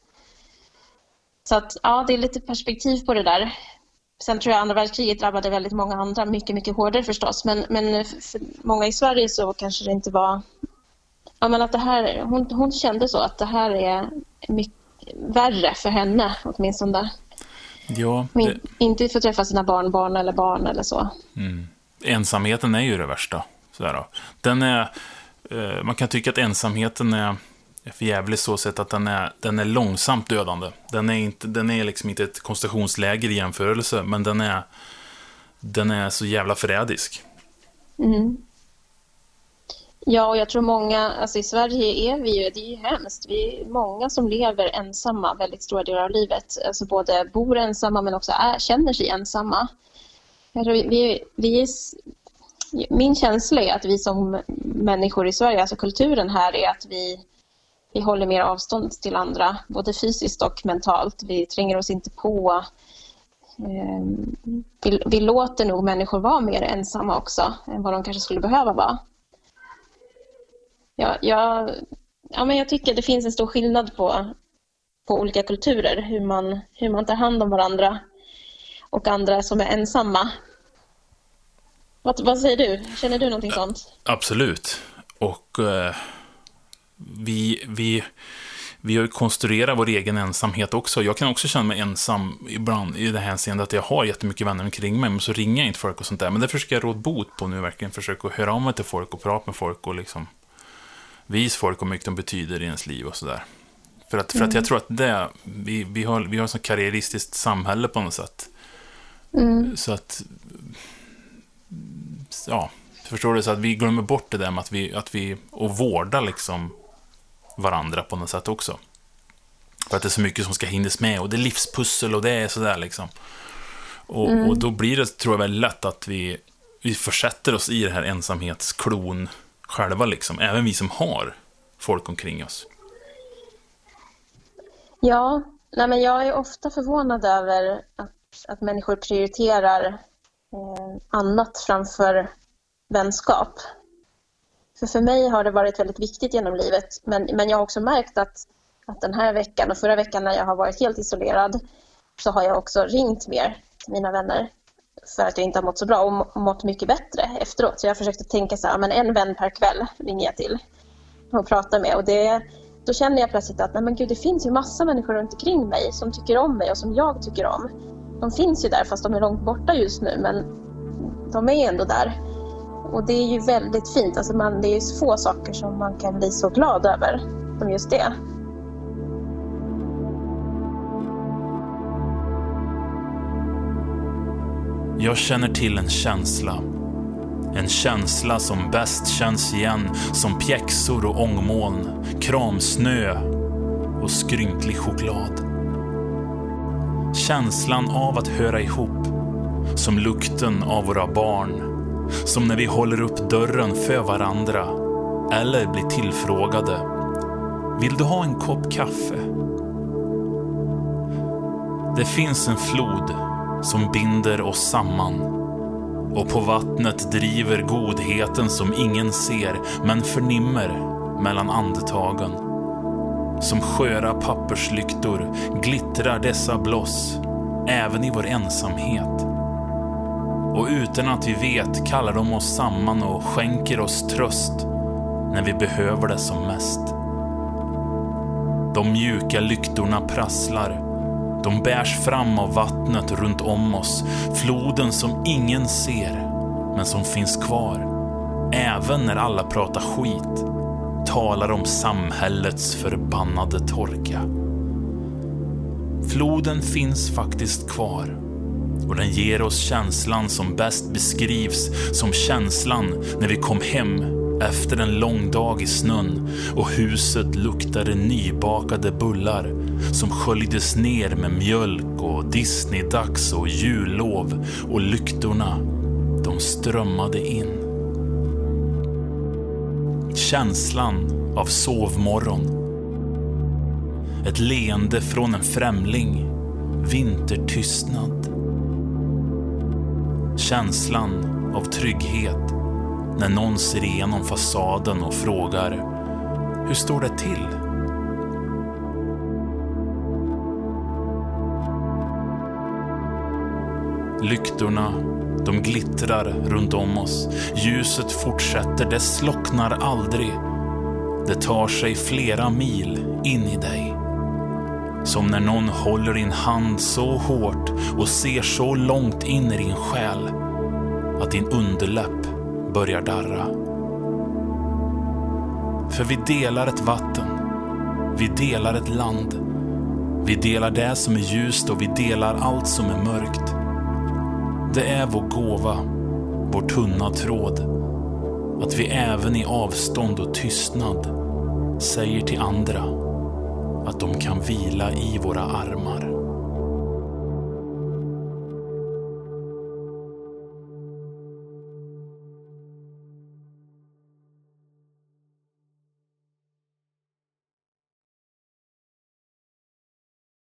Så att ja, det är lite perspektiv på det där. Sen tror jag andra världskriget drabbade väldigt många andra mycket, mycket hårdare förstås. Men, men för många i Sverige så kanske det inte var ja, men att det här, hon, hon kände så att det här är mycket värre för henne åtminstone. Ja, det, in, inte få träffa sina barnbarn eller barn eller så. ensamheten är ju det värsta. Sådär då. Den är, eh, man kan tycka att ensamheten är är för jävlig så sett att den är, den är långsamt dödande. Den är, inte, den är liksom inte ett koncentrationsläger i jämförelse, men den är, den är så jävla förrädisk. Mm. Ja, och jag tror många, alltså i Sverige är vi ju, det är ju hemskt, vi är många som lever ensamma väldigt stora delar av livet. Alltså både bor ensamma men också är, känner sig ensamma. Vi, vi, vi är, min känsla är att vi som människor i Sverige, alltså kulturen här, är att vi, vi håller mer avstånd till andra, både fysiskt och mentalt. Vi tränger oss inte på. Ehm, vi, vi låter nog människor vara mer ensamma också än vad de kanske skulle behöva vara. Ja, jag, ja, men jag tycker det finns en stor skillnad på, på olika kulturer, hur man, hur man tar hand om varandra och andra som är ensamma. Vad, vad säger du? Känner du någonting sånt? Absolut. Och eh, vi, vi, vi konstruerat vår egen ensamhet också. Jag kan också känna mig ensam ibland i det här hänseendet att jag har jättemycket vänner omkring mig, men så ringer jag inte folk och sånt där. Men det försöker jag råda bot på nu, verkligen försöka höra av mig till folk och prata med folk och liksom visa folk hur mycket de betyder i ens liv och sådär. För att, för att jag tror att det, vi, vi har, vi har ett sånt karriäristiskt samhälle på något sätt. Så att, ja, förstår du? Så att vi glömmer bort det där med att vi, att vi och vårda liksom varandra på något sätt också. För att det är så mycket som ska hinnas med och det är livspussel och det är sådär liksom. Och, och då blir det, tror jag, väldigt lätt att vi, vi försätter oss i det här ensamhetsklon själva liksom. Även vi som har folk omkring oss. Ja, nej men jag är ofta förvånad över att, att människor prioriterar eh, annat framför vänskap. För för mig har det varit väldigt viktigt genom livet, men, men jag har också märkt att, att den här veckan och förra veckan när jag har varit helt isolerad så har jag också ringt mer till mina vänner för att jag inte har mått så bra och mått mycket bättre efteråt. Så jag försökte tänka så här, men en vän per kväll ringer jag till och pratar med. Och det, då känner jag plötsligt att nej men gud, det finns ju massa människor runt omkring mig som tycker om mig och som jag tycker om. De finns ju där fast de är långt borta just nu men de är ändå där. Och det är ju väldigt fint. Alltså man, det är ju få saker som man kan bli så glad över som just det. Jag känner till en känsla. En känsla som bäst känns igen som pjäxor och ångmoln, kramsnö och skrynklig choklad. Känslan av att höra ihop, som lukten av våra barn, som när vi håller upp dörren för varandra eller blir tillfrågade. Vill du ha en kopp kaffe? Det finns en flod som binder oss samman. Och på vattnet driver godheten som ingen ser men förnimmer mellan andetagen. Som sköra papperslyktor glittrar dessa bloss även i vår ensamhet. Och utan att vi vet kallar de oss samman och skänker oss tröst när vi behöver det som mest. De mjuka lyktorna prasslar de bärs fram av vattnet runt om oss, floden som ingen ser, men som finns kvar. Även när alla pratar skit, talar om samhällets förbannade torka. Floden finns faktiskt kvar. Och den ger oss känslan som bäst beskrivs som känslan när vi kom hem efter en lång dag i snön och huset luktade nybakade bullar som sköljdes ner med mjölk och Disney-dags och jullov och lyktorna, de strömmade in. Känslan av sovmorgon. Ett leende från en främling. Vintertystnad. Känslan av trygghet när någon ser igenom fasaden och frågar Hur står det till? Lyktorna, de glittrar runt om oss. Ljuset fortsätter, det slocknar aldrig. Det tar sig flera mil in i dig. Som när någon håller din hand så hårt och ser så långt in i din själ att din underläpp börjar darra. För vi delar ett vatten. Vi delar ett land. Vi delar det som är ljust och vi delar allt som är mörkt. Det är vår gåva, vår tunna tråd. Att vi även i avstånd och tystnad säger till andra att de kan vila i våra armar.